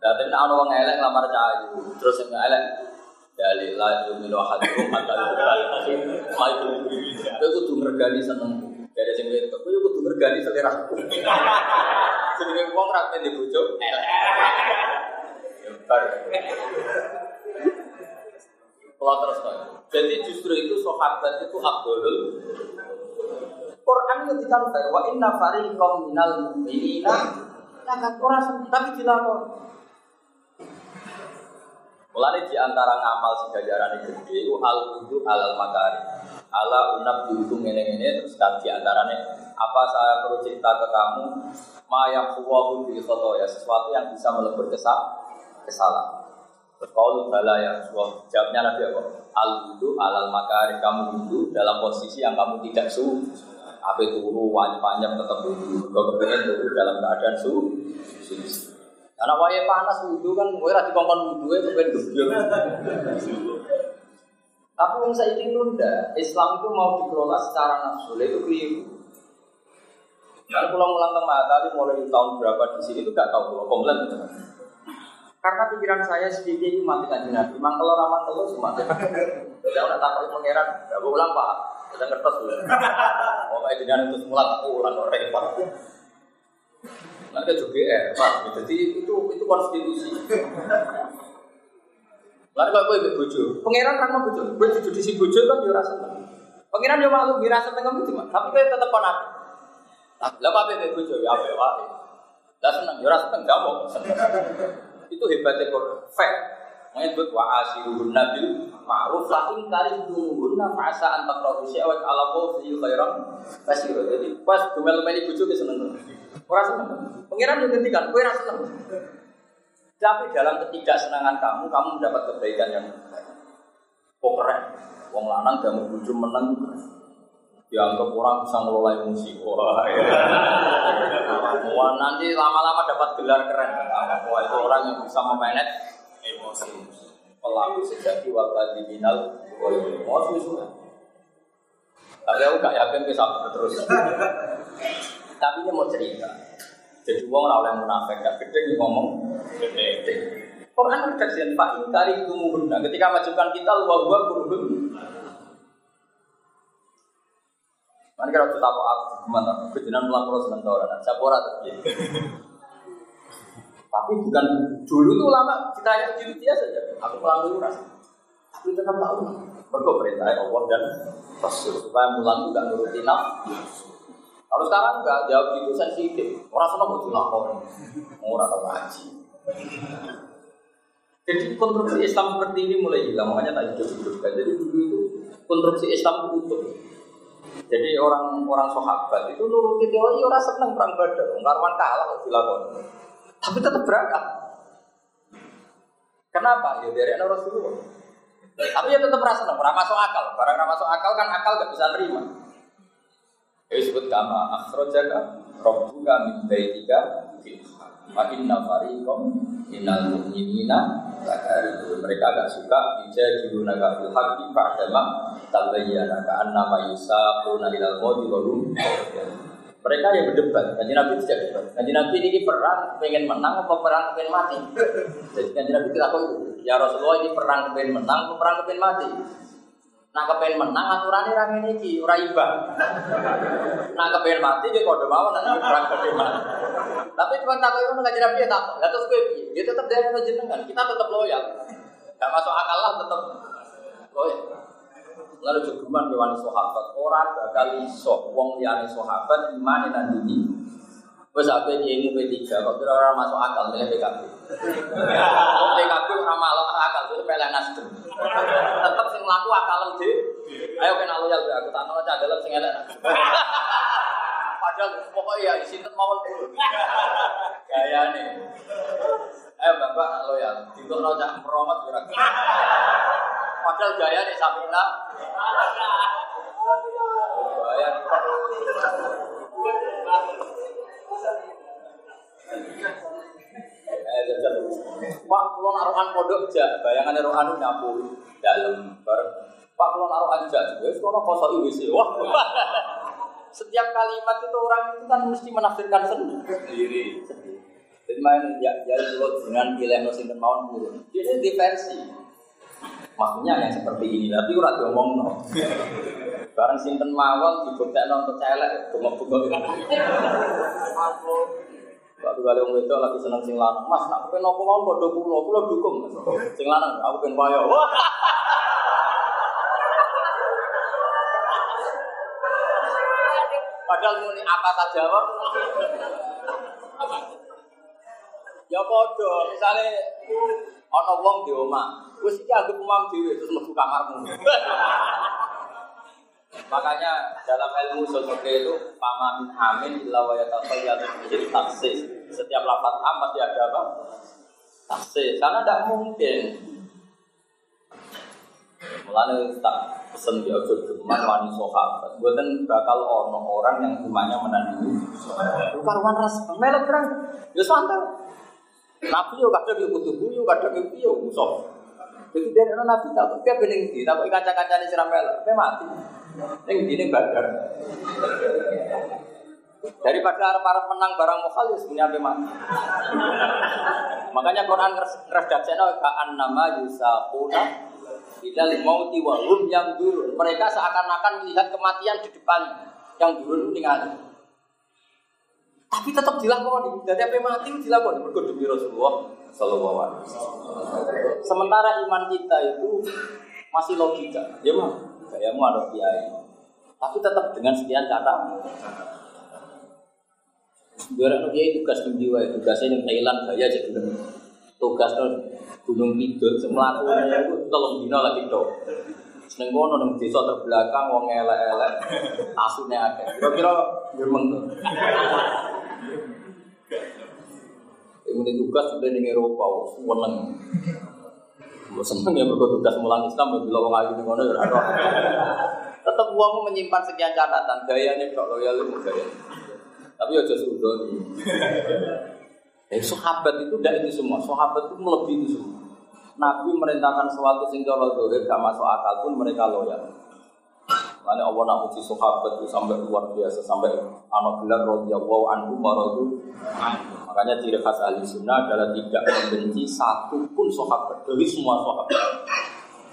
Dadi nek ana wong elek lamar cahayu, terus sing elek dalil la yuminu ahadukum hatta yu'minu Kowe kudu mergani seneng. Dari sing wedok, kowe kudu mergani seleraku. Jenenge wong ra di bojo elek. Bar. Kalau terus Jadi justru itu sahabat itu abdul. Quran ketika wa inna fariqam minal mu'minina Kagak orang tapi dilapor. Mulai di antara ngamal si gajaran itu gede itu al wudu alal makari. Ala unab dihukum ini terus kan di antaranya apa saya perlu cerita ke kamu ma yang kuwahu bil ya sesuatu yang bisa melebur kesal kesalahan. Terus kau bala ya Rasulullah. Jawabnya Nabi apa? Al wudu alal makari kamu wudu dalam posisi yang kamu tidak su. Apa itu wajib panjang tetap wudu. Kau kepengen wudu dalam keadaan su. Karena waya panas wudhu kan, gue rati kongkon wudhu itu kan Tapi yang saya ingin nunda, Islam itu mau dikelola secara nafsu, itu keliru. Kan pulang ulang ke tadi mulai tahun berapa di sini itu gak tahu kalau komplain. Karena pikiran saya sedikit itu mati kan Nabi. Memang kalau ramah kalau semua. Tidak nak takut pangeran, gak ulang pak. Kita ngertos dulu. Oh kayak jenengan itu semula aku ulang orang repot. Nanti juga GR, Pak. Jadi itu itu konstitusi. Lalu kalau gue bojo, pangeran kan mau bojo, gue jujur di si bojo kan dia rasa Pangeran dia malu, dia rasa tengah cuma, tapi gue tetap konak. Lah apa bebe bojo ya apa ya? Lah seneng, dia rasa seneng, mau Itu hebatnya kok, fact. Menyebut wa asiruhun nabil ma'ruf lakin karim dumuhunna fa'asa antak rohusi awak ala fi khairan kasiro. Jadi pas dumel-meli bojo ke seneng. Orang seneng. Pengiran juga ngendikan, kowe ora seneng. Tapi dalam ketidaksenangan kamu, kamu mendapat kebaikan yang Oh keren. Wong lanang gak mau bujuk menang dianggap orang bisa ngelola emosi. Wah, ya. Wah, nanti lama-lama dapat gelar keren. Wah, itu orang yang bisa memanage emosi. Pelaku sejati wakil kriminal, emosi semua. Tapi aku gak yakin bisa terus. Tapi dia mau cerita. Jadi uang orang yang munafik, gak gede ngomong gede. Quran redaksian Pak Inkari itu muhunna. Ketika majukan kita luar gua kurun. Mana kalau kita apa aku gimana? Kejenan pulang sementara. Saya pora terjadi. Tapi bukan dulu tuh lama kita yang diri dia saja. Aku pulang dulu rasa. Tapi tetap tahu. Berkau perintah Allah dan Rasul supaya pulang juga nurutin nafsu. Kalau sekarang enggak jawab itu sensitif. Orang sana mau dilakoni. Orang tahu ngaji. Jadi konstruksi Islam seperti ini mulai hilang. Makanya tak hidup hidupkan. Jadi dulu itu konstruksi Islam utuh. Jadi orang-orang sahabat itu nuruti teori orang seneng perang badar. Karwan kalah dilakoni. Tapi tetap berangkat. Kenapa? Ya dari Rasulullah. Tapi ya tetap rasa seneng. Pernah masuk akal. Barang masuk akal kan akal gak bisa nerima. Ya disebut kama akhrajaka rabbuka min baitika bil Wa inna fariqam innal mu'minina Mereka agak suka yujadiluna ka fil haqqi ba'dama tabayyana ka annama yusaquna ilal mauti wa mereka yang berdebat, kanji Nabi tidak debat. Kanji Nabi ini perang pengen menang atau perang pengen mati. Jadi kanji Nabi tidak tahu, ya Rasulullah ini perang pengen menang atau perang pengen mati. Nak kepen menang aturannya ra ngene iki, ora imbang. Nak kepen mati dia kode mawon nak ora kode mati. Tapi cuma tak ngono enggak jadi tak. Ya terus piye? Dia tetap dari jenengan, kita tetap loyal. Gak masuk akal lah tetap loyal. Lalu jogeman wani sahabat, ora bakal iso wong liyane sahabat imane nang dini Wes ape ini P3 kok kira orang masuk akal milih PKB. PKB ora akal itu pelek nasdem. Tetep sing mlaku akal dhewe. Ayo kena loyal aku tak ono dalam sing elek. Padahal pokoknya ya sinten mawon dulu. Gayane. Ayo Bapak loyal, ditokno cak meromot ora. Padahal gaya nih Sabina. Gaya. Eh. Pak, kalau naruhan pondok aja, bayangan naruhan nyapu dalam bareng. Pak, kalau naruhan aja, wes kalau kosong wis wah. Setiap kalimat itu orang itu kan mesti menafsirkan sendiri. Jadi main ya, jadi kalau dengan pilih mesin mawon burung. Ini diversi. Maksudnya yang seperti ini, tapi ora diomong no. Barang sinten mawon dibuktekno untuk celek, bengok-bengok. Waktu kali wong wedok lagi seneng sing lanang, Mas, nak pengen apa mau padha kula, kula dukung. Sing lanang, aku pengen payo. Padahal muni apa saja apa? Ya padha, misale ana wong di omah, wis iki aku umam dhewe terus mlebu kamarmu. Makanya dalam ilmu sosok itu pama min amin illa wa yatafayyadu bil taksis. Setiap lafaz am pasti ada apa? Taksis. Karena tidak mungkin. Mulane tak pesen di ojo geman wani sahabat. Mboten bakal ono orang yang rumahnya menandingi. Karuan ras melok perang. Ya santai. Nabi yo kadang yo kudu guyu, kadang yo piye musuh. Jadi dari nabi tak kok bening di, tak kaca-kacane siram melok, mati. Yang ini badar. Daripada arep-arep menang barang mokal ya sebenarnya apa mati. Makanya Quran keras daksekno ka'an nama yusaquna ilal mauti wa hum yang dulu. Mereka seakan-akan melihat kematian di depan yang dulu tinggal. Tapi tetap dilakoni. Dari apa mati dilakoni mergo demi Rasulullah sallallahu alaihi wasallam. Sementara iman kita itu masih logika. Ya mah, kayamu ada kiai. Tapi tetap dengan sekian kata. Anak kiai tugas di jiwa, tugasnya yang Thailand gaya aja gitu. Tugas tuh gunung kidul, semelaku itu tolong dino lagi dong. Seneng kono nang desa terbelakang wong elek-elek asune akeh. Kira-kira gremeng. Ini tugas sudah di Eropa, seneng. Gue seneng ya tugas mulang Islam, bila orang lagi di mana ya Tetap uang menyimpan sekian catatan, gayanya kok loyal itu gaya. Tapi aja sudah nih. Eh, sahabat itu tidak itu semua, sahabat itu melebihi itu semua. Nabi merintahkan sing cara dohir gak masuk akal pun mereka loyal. Makanya Allah nak uji sahabat itu sampai luar biasa sampai anak gelar radhiyallahu anhu maradu. Makanya ciri khas ahli sunnah adalah tidak membenci satu pun sahabat dari semua sahabat.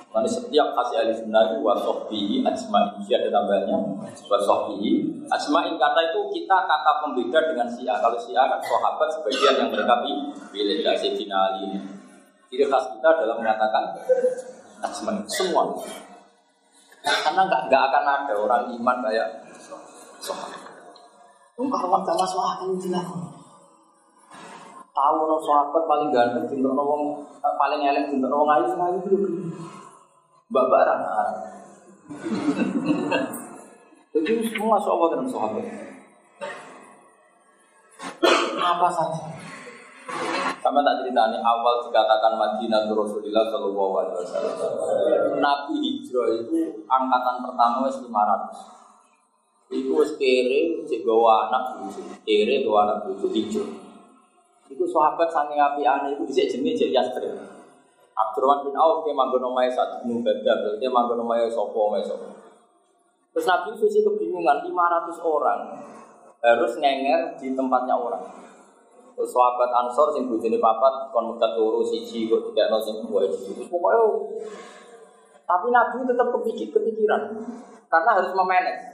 Makanya setiap khas ahli sunnah itu wasohbihi ajma'i ada tambahnya wasohbihi ajma'i kata itu kita kata pembeda dengan sia. Kalau sia kan sahabat sebagian yang mereka pilih dari Sayyidina Ali. Ciri khas kita adalah mengatakan ajma'i semua. Karena nggak nggak akan ada orang iman kayak sahabat. Kalau nggak masuk akal jelas. Tahu orang sahabat paling ganteng, cinta orang paling elek, cinta orang ayu, ayu itu Mbak Barang. Jadi semua sahabat dan sahabat. Apa saja. Sama tak ceritanya awal dikatakan Madinah Rasulullah Shallallahu Alaihi Wasallam. Nabi hijrah itu angkatan pertama wis 500. Iku wis kere segawa anak bucu, kere gawa anak bucu hijrah. Iku sahabat saking api aneh itu bisa jenis jadi Yasrib. Abdurrahman bin Auf dia manggon omahe saat gunung Badar, dia manggon omahe sopo omahe sopo. Terus Nabi sisi kebingungan 500 orang harus ngenger di tempatnya orang. Sahabat Ansor sing bojone papat kon mekat loro siji kok tidak ono sing. Terus pokoke Tapi Nabi tetap kepikir kepikiran karena harus memanage.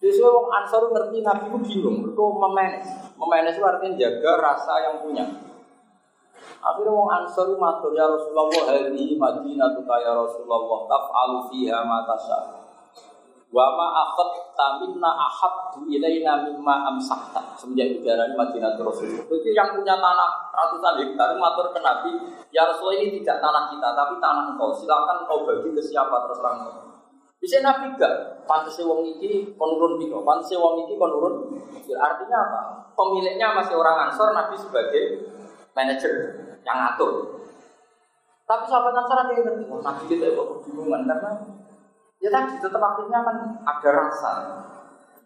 Justru orang Ansor ngerti Nabi itu bingung, itu memanage. Memanage itu artinya jaga rasa yang punya. Akhirnya orang Ansor matur ya Rasulullah hari Madinah ya Rasulullah taf'alu fiha ma tasya. Wa ma akhad taminna ahabbu ilaina mimma amsahta. Semenjak darahnya Madinah Rasul. Itu yang punya tanah ratusan hektar matur ke Nabi, ya Rasulullah ini tidak tanah kita tapi tanah engkau. Silakan kau bagi ke siapa terserah engkau. Bisa Nabi gak? Pantas wong iki konurun biko, pantas wong iki konurun. Artinya apa? Pemiliknya masih orang Ansor, Nabi sebagai manajer yang ngatur. Tapi sahabat Ansor ada yang ngerti, Nabi kita kok kebingungan karena Ya tadi tetap akhirnya kan ada rasa.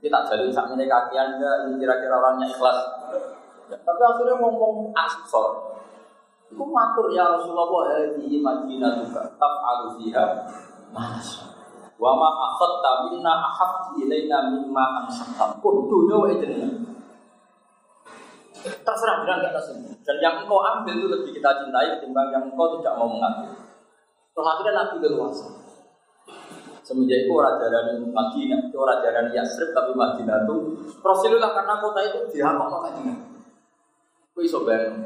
Kita jadi saat ini kaki anda, ini kira-kira orangnya ikhlas. Ya, tapi akhirnya ngomong asor. Itu matur ya Rasulullah di Madinah juga. Taf'alu fiha mas. Wa ma akhadta minna ahab ilaina mimma ansakta. Pun dunia wa Terserah bilang gak terserah. Dan yang engkau ambil itu lebih kita cintai ketimbang yang engkau tidak mau mengambil. Terus akhirnya Nabi leluasa. Semenjak itu orang jarani Madinah, itu orang jarani Yasrib tapi Madinah itu Rasulullah karena kota itu dihampak kok Madinah. Kau iso bayang.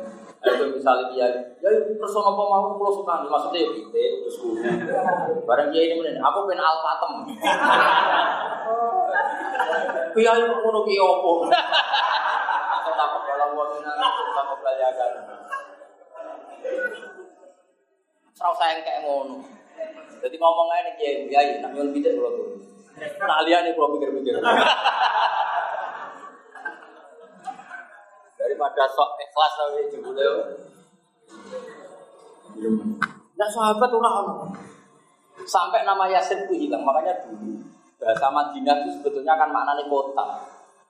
Ayo misalnya dia, ya persona apa mau pulau suka maksudnya ya kita terus Barang dia ini mana? Aku pengen alpatem. Kiai kok ngono ki opo? Aku takut kalau mau minang, aku takut belajar. Serau sayang kayak ngono. Jadi ngomong aja nih kiai kiai, nak nyuwun bidek kalau tuh. Nah nih kalau pikir-pikir. Daripada sok ikhlas tapi jebule. Nah sahabat orang Sampai nama Yasin itu hilang, makanya dulu bahasa Madinah itu sebetulnya kan maknanya kota.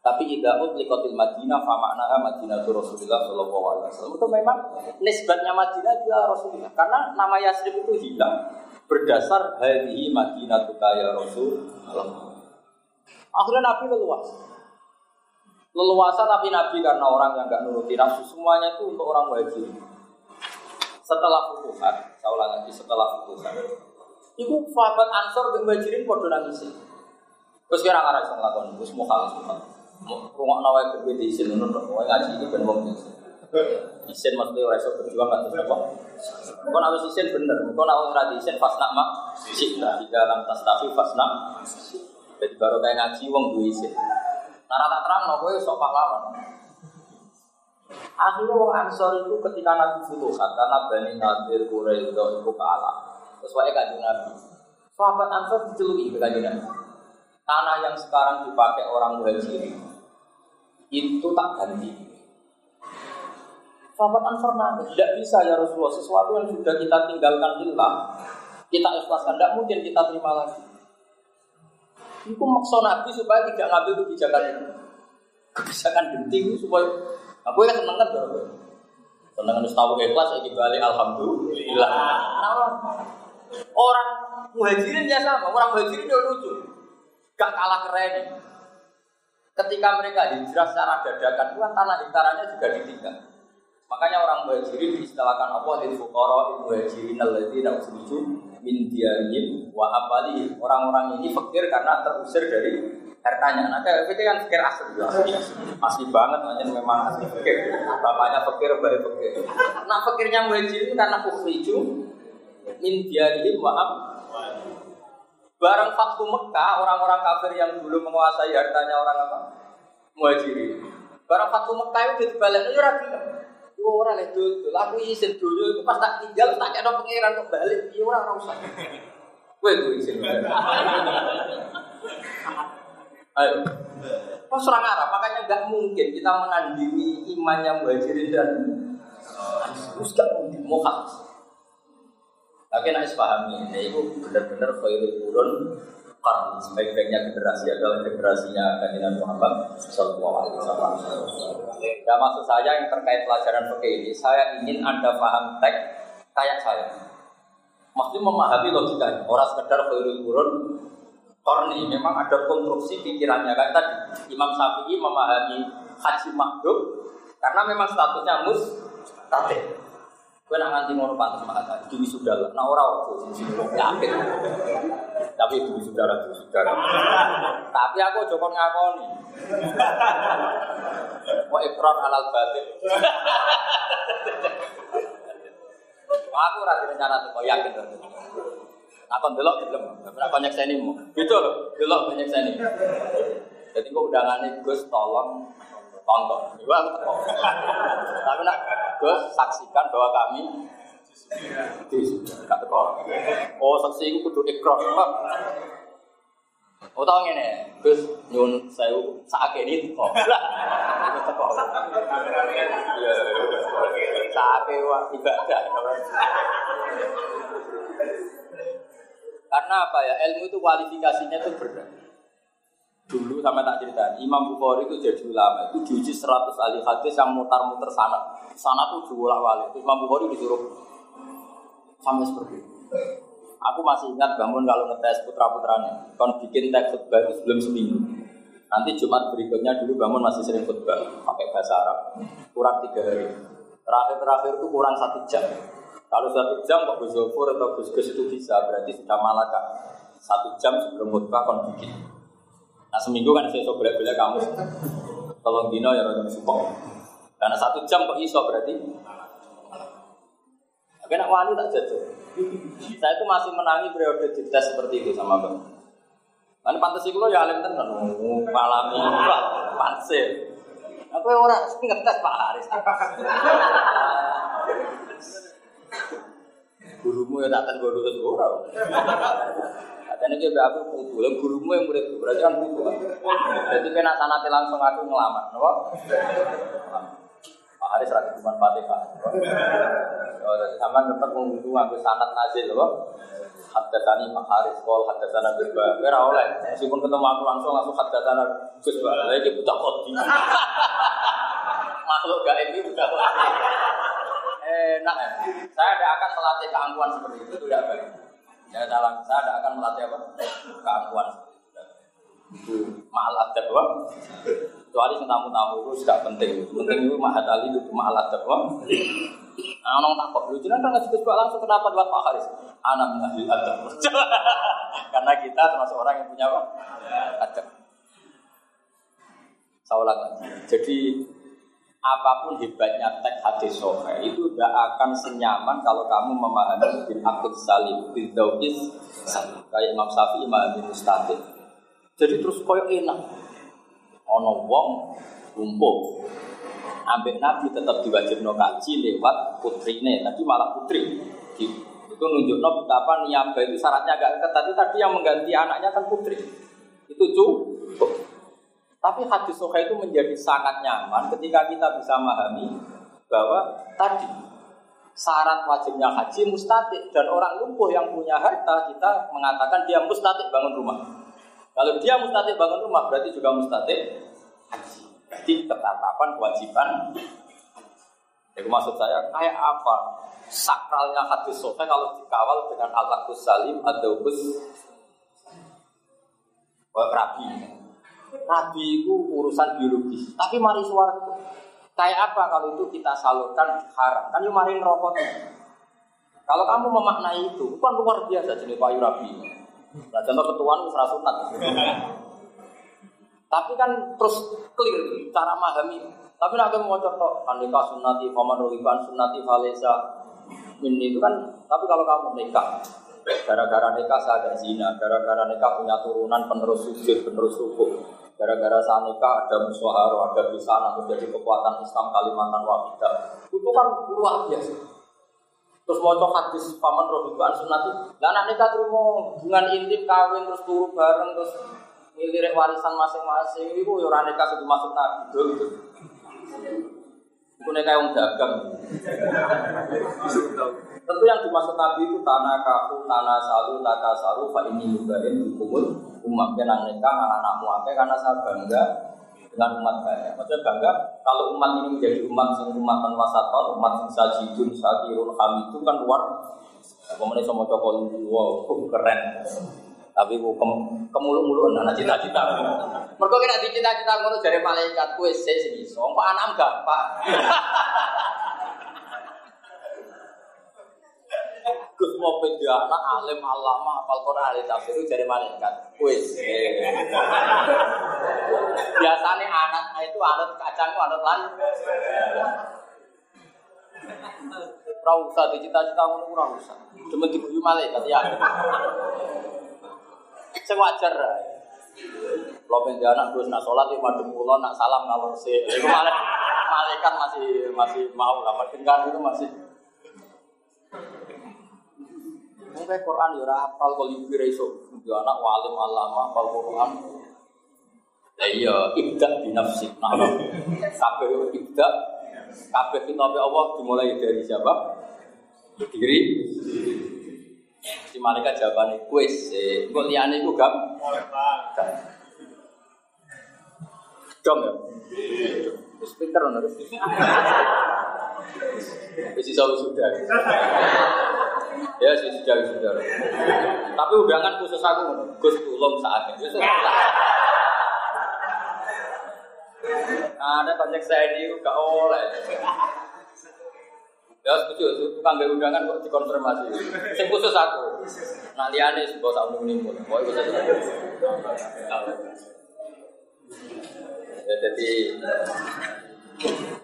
Tapi idahut likotil Madinah, fa maknaha Madinah itu Rasulullah Shallallahu Alaihi Wasallam. Itu memang nisbatnya Madinah dia Rasulullah. Karena nama Yasrib itu hilang berdasar hadhihi madinatuka ya Rasulullah. Akhirnya Nabi leluasa. Leluasa tapi Nabi karena orang yang gak nuruti nafsu semuanya itu untuk orang wajib. Setelah futuhat, saya ulang lagi setelah futuhat. Ibu sahabat Ansor yang wajirin podo nangis. Terus kira ngarang sama lakon, terus kalah semua. Rumah nawai berbeda isin, nunut, ngaji itu ben wong Isin maksudnya orang esok berjuang nggak terus apa? Kau nak isin bener, kau nak ora isin pas nak mak cita di dalam tas tapi pas nak. Jadi baru kayak ngaji wong dua isin. Nara tak terang no, gue sok pahlawan. Akhirnya wong Ansor itu ketika Nabi Futuhat karena Bani Nadir Quraisy itu kalah. Terus wae kaji Nabi. Sahabat Ansor diceluki ke Nabi. Tanah yang sekarang dipakai orang muhajirin itu tak ganti Sahabat Ansar nangis, tidak bisa ya Rasulullah, sesuatu yang sudah kita tinggalkan hilang, kita ikhlaskan, tidak mungkin kita terima lagi. Itu maksud Nabi supaya tidak ngambil kebijakan itu. Kebijakan genting supaya aku ya seneng kan Seneng harus tahu ikhlas, saya kembali alhamdulillah. Nah, orang muhajirin ya sama, orang muhajirin dia lucu, gak kalah keren. Ketika mereka hijrah secara dadakan, kan tanah hektarannya juga ditinggal. Makanya orang muhajirin diistilahkan apa lil fuqara muhajirin alladzina ukhriju min diyarihim wa abali Orang-orang ini fakir karena terusir dari hartanya. Nah, itu kan fakir asli, asli, asli banget, makanya memang asli fakir. Bapaknya fakir, bayi fakir. Nah, fakirnya muhajirin karena ukhriju min diyarihim wa abali Barang Fathu Mekah, orang-orang kafir yang dulu menguasai hartanya orang apa? Muhajirin. Barang Fathu Mekah itu dibalik, itu ragu Gue orang itu, aku izin dulu itu pas tak tinggal tak ada pangeran kok balik, iya orang orang usah. Gue itu izin. Ayo. Kok serang Arab, makanya nggak mungkin kita menandingi imannya muhajirin dan terus gak mungkin mohak. Tapi nak pahami, ini itu benar-benar khairul turun karena sebaik-baiknya generasi adalah generasinya kajian Muhammad Sallallahu Alaihi Wasallam. Ya maksud saya yang terkait pelajaran fikih ini, saya ingin anda paham teks kayak saya. Maksudnya memahami logikanya, orang sekedar khairul turun korni memang ada konstruksi pikirannya kayak tadi Imam Syafi'i memahami haji makhluk karena memang statusnya mus tate Kowe nak nganti ngono pantes mata. Dini sudah lah. Nah ora ojo yakin. Tapi dini sudah sudah lah. Tapi aku kon ngakoni. Wa ikrar alal batin. Aku ora rencana tuh kok yakin to. Apa delok gelem. Ora banyak seni mu. Beda lho, delok banyak seni. Jadi kok nih Gus tolong tonton. Teko. Tapi nak Gus saksikan bahwa kami di gak teko. Oh, saksi iku kudu ikrar. Oh tau ngene, Gus nyun sewu sakake ini teko. Lah, teko. Ibadah. Karena apa ya? Ilmu itu kualifikasinya itu berat. Dulu sama tak cerita, Imam Bukhari itu jadi ulama, itu diuji 100 ahli hadis yang mutar-mutar sana. Sana tuh diulak wali. Imam Bukhari disuruh sampai seperti itu. Aku masih ingat bangun kalau ngetes putra-putranya, kon bikin teks khutbah itu sebelum seminggu. Nanti Jumat berikutnya dulu bangun masih sering khutbah pakai bahasa Arab, kurang tiga hari. Terakhir-terakhir itu kurang satu jam. Kalau satu jam kok Gus atau Gus itu bisa, berarti sudah malaka. Satu jam sebelum khutbah kon bikin. Nah seminggu kan saya boleh boleh kamu tolong dino ya rada support. Karena satu jam kok iso berarti. Tapi nak wali tak jatuh. Saya itu masih menangi periode tes seperti itu sama bang. Kan pantas itu ya alim tenan, malami, panse. Aku orang ngetes Pak Haris. Gurumu ya tak tes guru terus dan ini aku putu, yang gurumu yang murid berarti kan putu. Jadi kena sanati langsung aku ngelamar, nopo. Pak Haris rakyat cuma fatihah. Oh, jadi sama tetap mengunduh aku sanat nazil, nopo. Hadatani Pak Haris, kol hadatana berba. Kira oleh, meskipun ketemu aku langsung langsung hadatana Gus Bala, lagi buta kodi. Makhluk gak ini buta kodi. Enak ya. Saya tidak akan melatih keangkuhan seperti itu tidak baik. Ya dalam saya tidak akan melatih apa? Keangkuhan. Itu mahal adab apa? Kecuali tamu-tamu itu sudah penting. Penting itu mahal ali itu mahal adab apa? Nah, orang takut, lu jangan kan ngasih langsung kenapa buat Pak Haris? Anak mengasih adab. Karena kita termasuk orang yang punya apa? Adab. Saya ulang lagi. Jadi apa pun hebatnya teks hadis sohe itu tidak akan senyaman kalau kamu memahami bin akil salim bin daukis. Kayak Imam Syafi'i memahami mustahil. Jadi terus koyo enak. Ono wong lumpuh ambek nabi tetap diwajib no kaji lewat putrine tadi malah putri. Itu nunjuk no betapa niaba itu syaratnya agak ketat. Tadi yang mengganti anaknya kan putri. Itu cukup tapi hadis soha itu menjadi sangat nyaman ketika kita bisa memahami bahwa tadi syarat wajibnya haji mustatik dan orang lumpuh yang punya harta kita mengatakan dia mustatik bangun rumah. Kalau dia mustatik bangun rumah berarti juga mustatik haji. Jadi ketetapan kewajiban. Jadi maksud saya kayak apa sakralnya hadis sofa kalau dikawal dengan alat salim atau kus rabi. Nabi itu urusan biologis. Tapi mari suara Kayak apa kalau itu kita salurkan haram? Kan yuk mari rokok. Kalau kamu memaknai itu, kan luar biasa jenis payu rabi. Nah, contoh ketuaan itu sunat. Tapi kan terus clear cara memahami. Tapi nak mau contoh andika sunnati faman ruhiban sunnati falesa ini itu kan tapi kalau kamu nikah gara-gara nikah saya ada zina gara-gara nikah punya turunan penerus sujud penerus rukuk Gara-gara saat nikah ada musyawarah, ada bisa terus jadi kekuatan Islam Kalimantan Wahidah. Itu kan luar biasa. Terus mau hadis paman roh itu sunati. Lah anak nikah terima hubungan intim kawin terus turu bareng terus milirik warisan masing-masing itu ya orang nikah sudah masuk nabi gitu. Itu nikah yang dagang. Tentu yang dimaksud Nabi itu tanah kaku, tanah salu, taka salu, pak ini juga ini kumul umat kenang nikah anak-anakmu apa karena saya bangga dengan umat banyak. Maksudnya bangga kalau umat ini menjadi umat yang umat wasaton, umat yang sajidun, sakirun, itu kan luar. Kemudian sama cokol wow, keren. Tapi bu kem, kemulu-mulu nah cita-cita. Mereka kena cita-cita ngono dari malaikat kue sih sini. So, kok anak enggak Gus mau pedia anak alim alama apal Quran ahli tafsir itu jadi malaikat. Wis. Biasanya anak itu anak kacang anak lan. Ora usah dicita-cita ngono ora usah. Cuma diguyu malaikat ya. Sing wajar. Pengen anak terus nak sholat di madem pulau nak salam ngalor sih. Malaikat masih masih mau lah. Kan itu masih. Mungkin Quran ya hafal kalau ibu iso. Ya anak walim alama hafal Quran. Ya iya, ibda binafsi. Nah, kabeh ibda kabeh kitab Allah dimulai dari siapa? Diri. Si malaikat jawabannya kuis, kok liane itu gam? Dom ya? Speaker harus. Wis iso sudah. Ya sudah sudah. Tapi undangan khusus aku. Gus tulung saat ini. Ada banyak saya ini gak oleh. Ya setuju, tukang gak undangan kok dikonfirmasi. Sing khusus aku. Nah liane sing tak muni pun. Mau ikut Ya jadi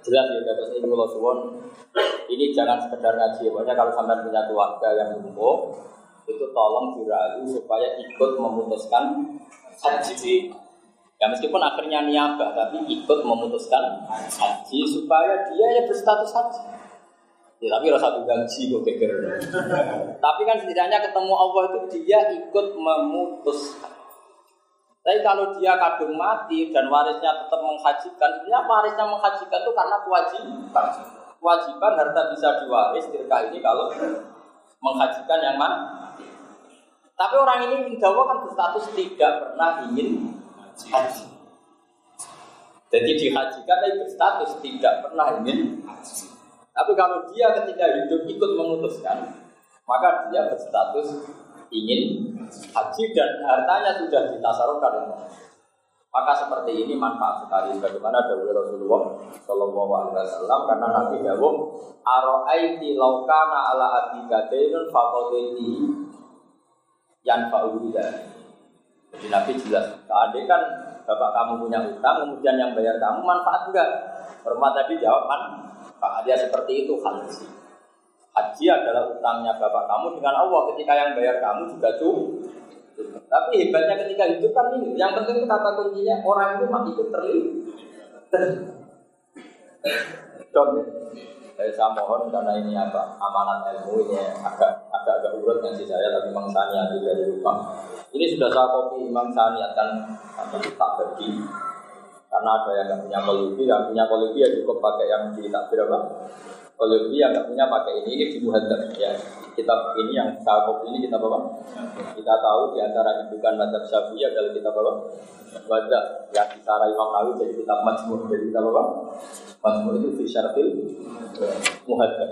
jelas ya terus ini kalau suwon ini jangan sekedar ngaji ya pokoknya kalau sampai punya keluarga yang umum itu tolong dirayu supaya ikut memutuskan haji ya meskipun akhirnya niabah tapi ikut memutuskan haji supaya dia ya berstatus haji Ya, tapi rasa gaji kok geger. tapi kan setidaknya ketemu Allah itu dia ikut memutuskan. Tapi kalau dia kadung mati dan warisnya tetap menghajikan, sebenarnya warisnya menghajikan itu karena kewajiban. Kewajiban harta bisa diwaris ketika ini kalau menghajikan yang mana. Tapi orang ini insya kan berstatus tidak pernah ingin haji. Jadi dihajikan tapi berstatus tidak pernah ingin haji. Tapi kalau dia ketika hidup ikut memutuskan, maka dia berstatus ingin haji dan hartanya sudah ditasarufkan. Maka seperti ini manfaat sekali bagaimana dawuh Rasulullah Shallallahu Alaihi Wasallam karena Nabi dawuh Aro'aiti laukana ala abika dainun fakodeti yang fa'udah. Jadi Nabi jelas, tadi kan bapak kamu punya utang, kemudian yang bayar kamu manfaat enggak? Hormat tadi jawab Pak dia seperti itu haji. Haji adalah utangnya bapak kamu dengan Allah ketika yang bayar kamu juga cukup. Tapi hebatnya ketika hidup kan ini, yang penting itu kata kuncinya orang itu masih ikut terlibat. Don, saya, mohon karena ini apa amanat ilmu ini agak agak agak urut saya tapi Imam Sani tidak lupa. Ini sudah saya kopi Imam Sani akan akan tak bagi karena ada yang punya kolubi, yang punya kolubi ya cukup pakai yang di takbir apa? Kolubi yang nggak punya pakai ini, ini di muhadzab ya. Kitab ini yang sahabat ini kita bawa. Kita tahu di antara indukan madzhab Syafi'i adalah kita bawa. Wadzab yang disara Imam Nawawi jadi kitab Majmu' jadi kita bawa. Majmu' itu fi syarfil muhadzab.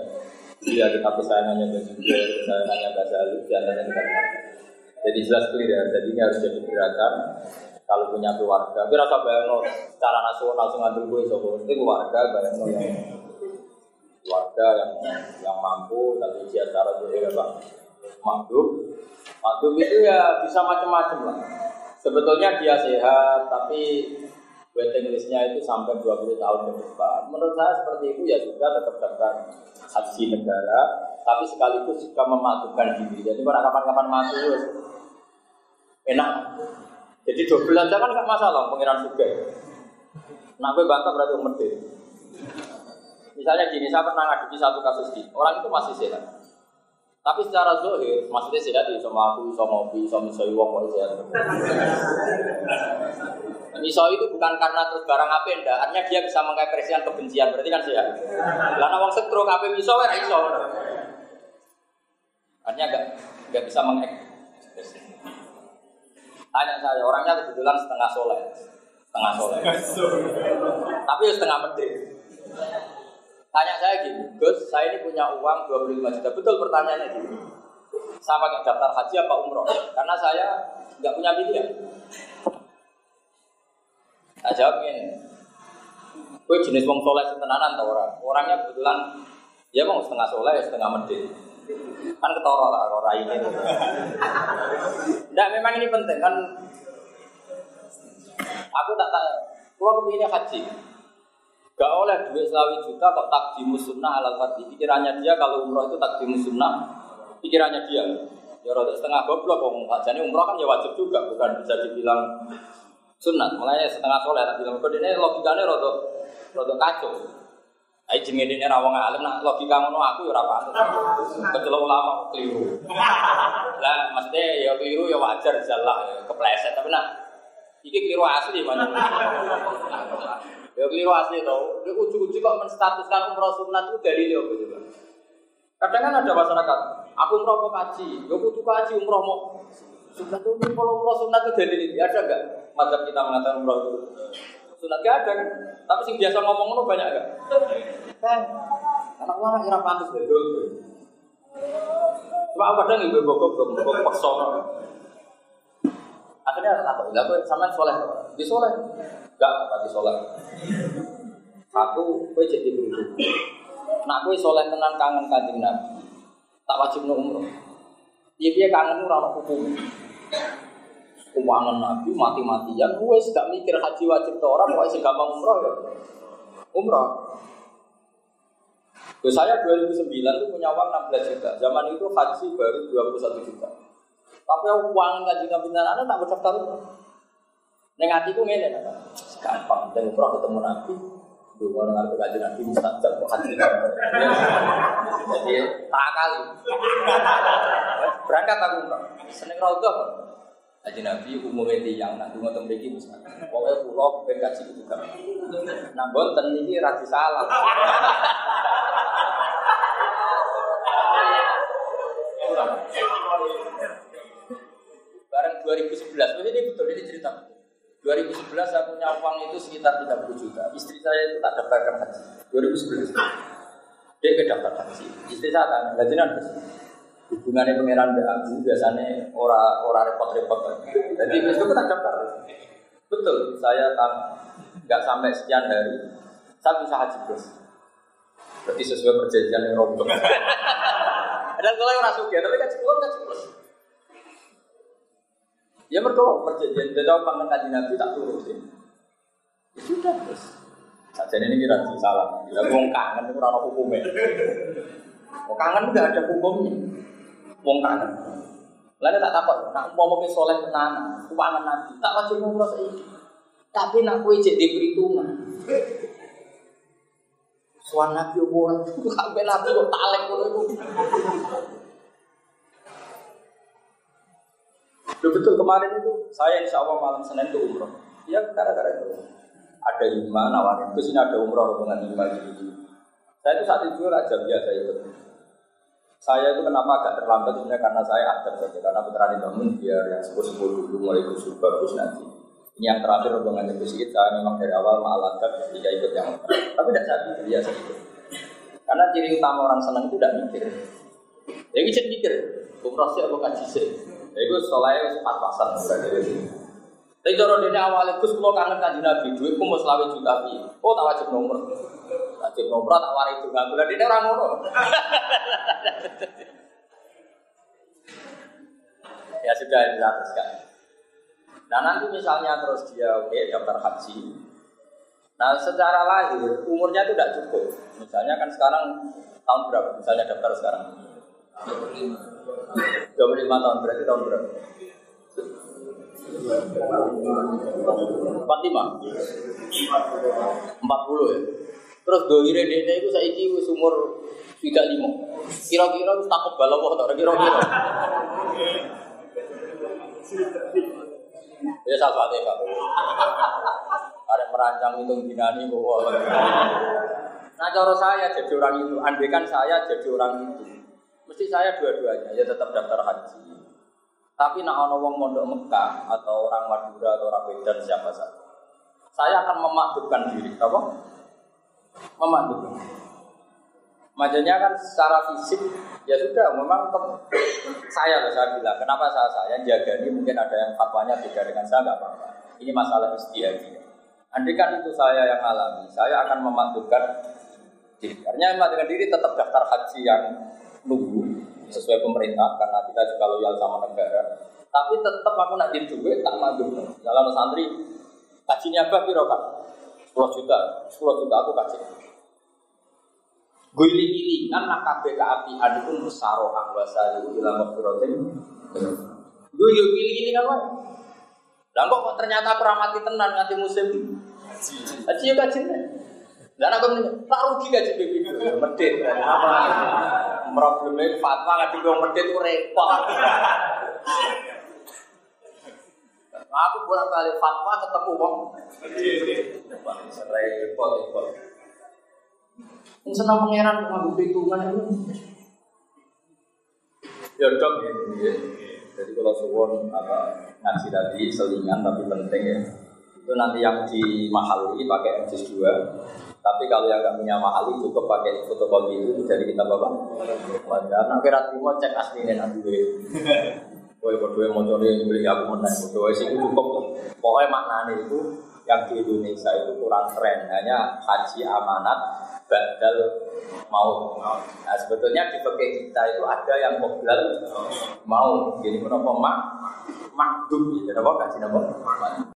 Dia kitab kesayangannya juga kesayangannya Ghazali di antaranya kita Jadi jelas clear ya, jadi ini harus jadi gerakan kalau punya keluarga. Kira rasa bayang cara nasional sing ngambil gue itu keluarga bayang yang keluarga yang yang mampu tapi dia cara jadi apa mampu mampu itu ya bisa macam-macam lah. Sebetulnya dia sehat tapi waiting listnya itu sampai 20 tahun ke depan. Menurut saya seperti itu ya sudah tetap daftar haji negara, tapi sekaligus juga mematukan diri. Jadi pada kapan-kapan masuk enak. Jadi dua belanja kan nggak masalah pengiran juga. Nah gue bantah berarti umur Misalnya gini, saya pernah ngadepi satu kasus ini, orang itu masih sehat. Tapi secara zohir, maksudnya sehat ya sama aku, sama ngopi, sama miso wong kok sehat. Miso itu bukan karena terus barang apa enggak, artinya dia bisa mengekspresikan kebencian, berarti kan sehat. Karena wong setro apa miso, ora iso. Artinya enggak enggak bisa mengekspresikan. Tanya saya, orangnya kebetulan setengah soleh. Setengah soleh. Tapi ya setengah medit. Tanya saya gini, Gus, saya ini punya uang 25 juta. Betul pertanyaannya gini. Saya pakai daftar haji apa umroh? Karena saya nggak punya pilihan. Saya jawab gini, gue jenis wong soleh setenanan tau orang. Orangnya kebetulan, ya mau setengah soleh, setengah medit. kan ketoro lah orang ini. Nah memang ini penting kan. Aku tak tanya, kalau kepinginnya haji, oleh duit selawi juta kok takdimus sunnah ala fardi. Pikirannya dia kalau umroh itu takdimus sunnah, pikirannya dia. Ya rada setengah goblok wong hajane umroh kan ya wajib juga, bukan bisa dibilang sunat. Makanya setengah soleh tak bilang kok ini logikanya rada rada kacau. Ayo jenenge ini rawang alim nah logika ngono aku ya ora paham. Kecuali ulama keliru. Lah maksudnya ya keliru ya wajar jalah ya kepleset tapi nah iki keliru asli mana. Ya keliru asli tau. Di ujung-ujung kok menstatuskan umroh sunat itu dalil apa coba? Kadang kan ada masyarakat, aku umroh mau kaji, ya butuh kaji umroh mau sunat itu kalau umroh sunat itu dalil ini ada enggak? Madzhab kita mengatakan umroh itu sunat gak ada kan? Tapi sing biasa ngomong ngono banyak enggak? Kan, anak ulama kira pantas betul. Cuma kadang ibu bokok bokok pesona. Akhirnya aku bilang, aku sama soleh, di soleh, enggak pasti soleh. Satu, gue jadi beruntung. Nak gue soleh tenan kangen kanjeng nabi, tak wajib no umroh. Iya dia kangen ora hukum. Keuangan nabi mati-matian, gue gak mikir haji wajib ke orang, kok sih gampang umroh ya. Umroh. Gue saya 2009 itu punya uang 16 juta. Zaman itu haji baru 21 juta. Tapi uang kaji nabi anak tak berdaftar. Neng hatiku ngene kan. Gampang dan umroh ketemu nabi. Dulu mau dengar kaji nabi mustajab haji. Jadi tak kali. Berangkat aku umroh. Seneng rodo Haji Nabi umumnya tiang, nah dungo mriki wis. Pokoke kula ben kaji itu kan. Nah boten niki ra salah. Bareng 2011, ini betul ini cerita. 2011 saya punya uang itu sekitar 30 juta. Istri saya itu tak daftarkan haji. 2011. Dia ke daftar haji. Istri saya tanya, gaji nanti hubungannya pangeran dengan aku biasanya ora ora repot-repot jadi itu kita daftar betul saya kan nggak sampai sekian hari saya bisa haji terus berarti sesuai perjanjian yang rombong dan kalau orang suka tapi kan cukup kan cukup ya mereka perjanjian jadi pangan kaji nabi tak turun sih ya sudah terus saja ini kira salah kita ngomong kangen itu orang hukumnya Oh, kangen nggak ada hukumnya. Wong kangen. Lalu tak takut, nak mau mau soleh tenan, keuangan nanti, tak wajib ngurus ini. Tapi nak kue jadi perhitungan. Suan nabi orang, sampai nabi kok talek itu. Betul kemarin itu saya insya Allah malam Senin itu umroh. Ya gara-gara itu ada lima nawarin, terus ini ada umroh dengan lima gitu. Saya itu saat itu raja biasa itu. Saya itu kenapa agak terlambat sebenarnya karena saya ada saja karena putra bangun biar yang sepuluh sepuluh dulu mulai kusur bagus nanti. Ini yang terakhir hubungannya sedikit saya memang dari awal mengalatkan ketika ikut yang tapi tidak saya biasa itu. Karena ciri utama orang senang itu tidak mikir. Ya bisa mikir, umroh sih apa kaji sih. Ya itu soalnya pas pasan berarti. Tapi cara dene awalnya Gus kula kangen kanjeng Nabi, duitku mau selawe juta. Oh tak wajib nomor. Wajib nomor tak wari itu enggak. Lah dene ora ngono. ya sudah dijelaskan. Nah nanti misalnya terus dia oke okay, daftar haji. Nah secara lahir umurnya itu tidak cukup. Misalnya kan sekarang tahun berapa? Misalnya daftar sekarang. 25 tahun berarti tahun berapa? 45 40 ya? Terus doire dene itu saiki wis umur 35 kira-kira wis takut balawoh ta kira-kira? Ya sahabat ya Pak. Ada merancang hitung dinani bahwa Nah cara saya jadi orang itu, andaikan saya jadi orang itu, mesti saya dua-duanya ya tetap daftar haji. Tapi nak ono wong mondok Mekah atau orang Madura atau orang Medan siapa saja, saya akan memakdurkan diri, apa? Memakdurkan. Makanya kan secara fisik ya sudah memang saya loh saya bilang kenapa saya saya jaga ini mungkin ada yang fatwanya beda dengan saya nggak apa-apa. Ini masalah istiadat. Andai kan itu saya yang alami, saya akan memakdurkan diri. Karena dengan diri tetap daftar haji yang nunggu sesuai pemerintah karena kita juga loyal sama negara. Tapi tetap aku nak di duit tak madu. Dalam santri kajinya apa piro kan? 10 juta, 10 juta aku kasih. Guling-gilingan nak kabeh keapian itu musaro angwasa itu ilang mafirotin. Gue yo giling-gilingan wae. Lah kok ternyata aku ramati tenan nganti musim. Haji yo kaji. Dan aku ini, tak rugi gaji BPK, medit. Problemnya fatwa ngaji gue medit itu repot. Aku bolak balik fatwa ketemu wong. Repot, repot. Yang senang pangeran mengambil perhitungan itu. Ya dok ya. Jadi kalau suwon apa ngaji tadi selingan tapi penting ya. Itu nanti yang di mahal ini pakai MJS 2 tapi kalau yang nggak punya mahal cukup pakai fotokopi itu dari kita bapak. Wajar. Nah kira terima cek aslinya nanti gue. Gue berdua mau cari beli aku menang. Berdua sih cukup. Pokoknya maknanya itu yang di Indonesia itu kurang keren. Hanya haji amanat badal mau. Nah sebetulnya di pakai kita itu ada yang mobil mau. Jadi kenapa mak makdum? Kenapa kasih nama?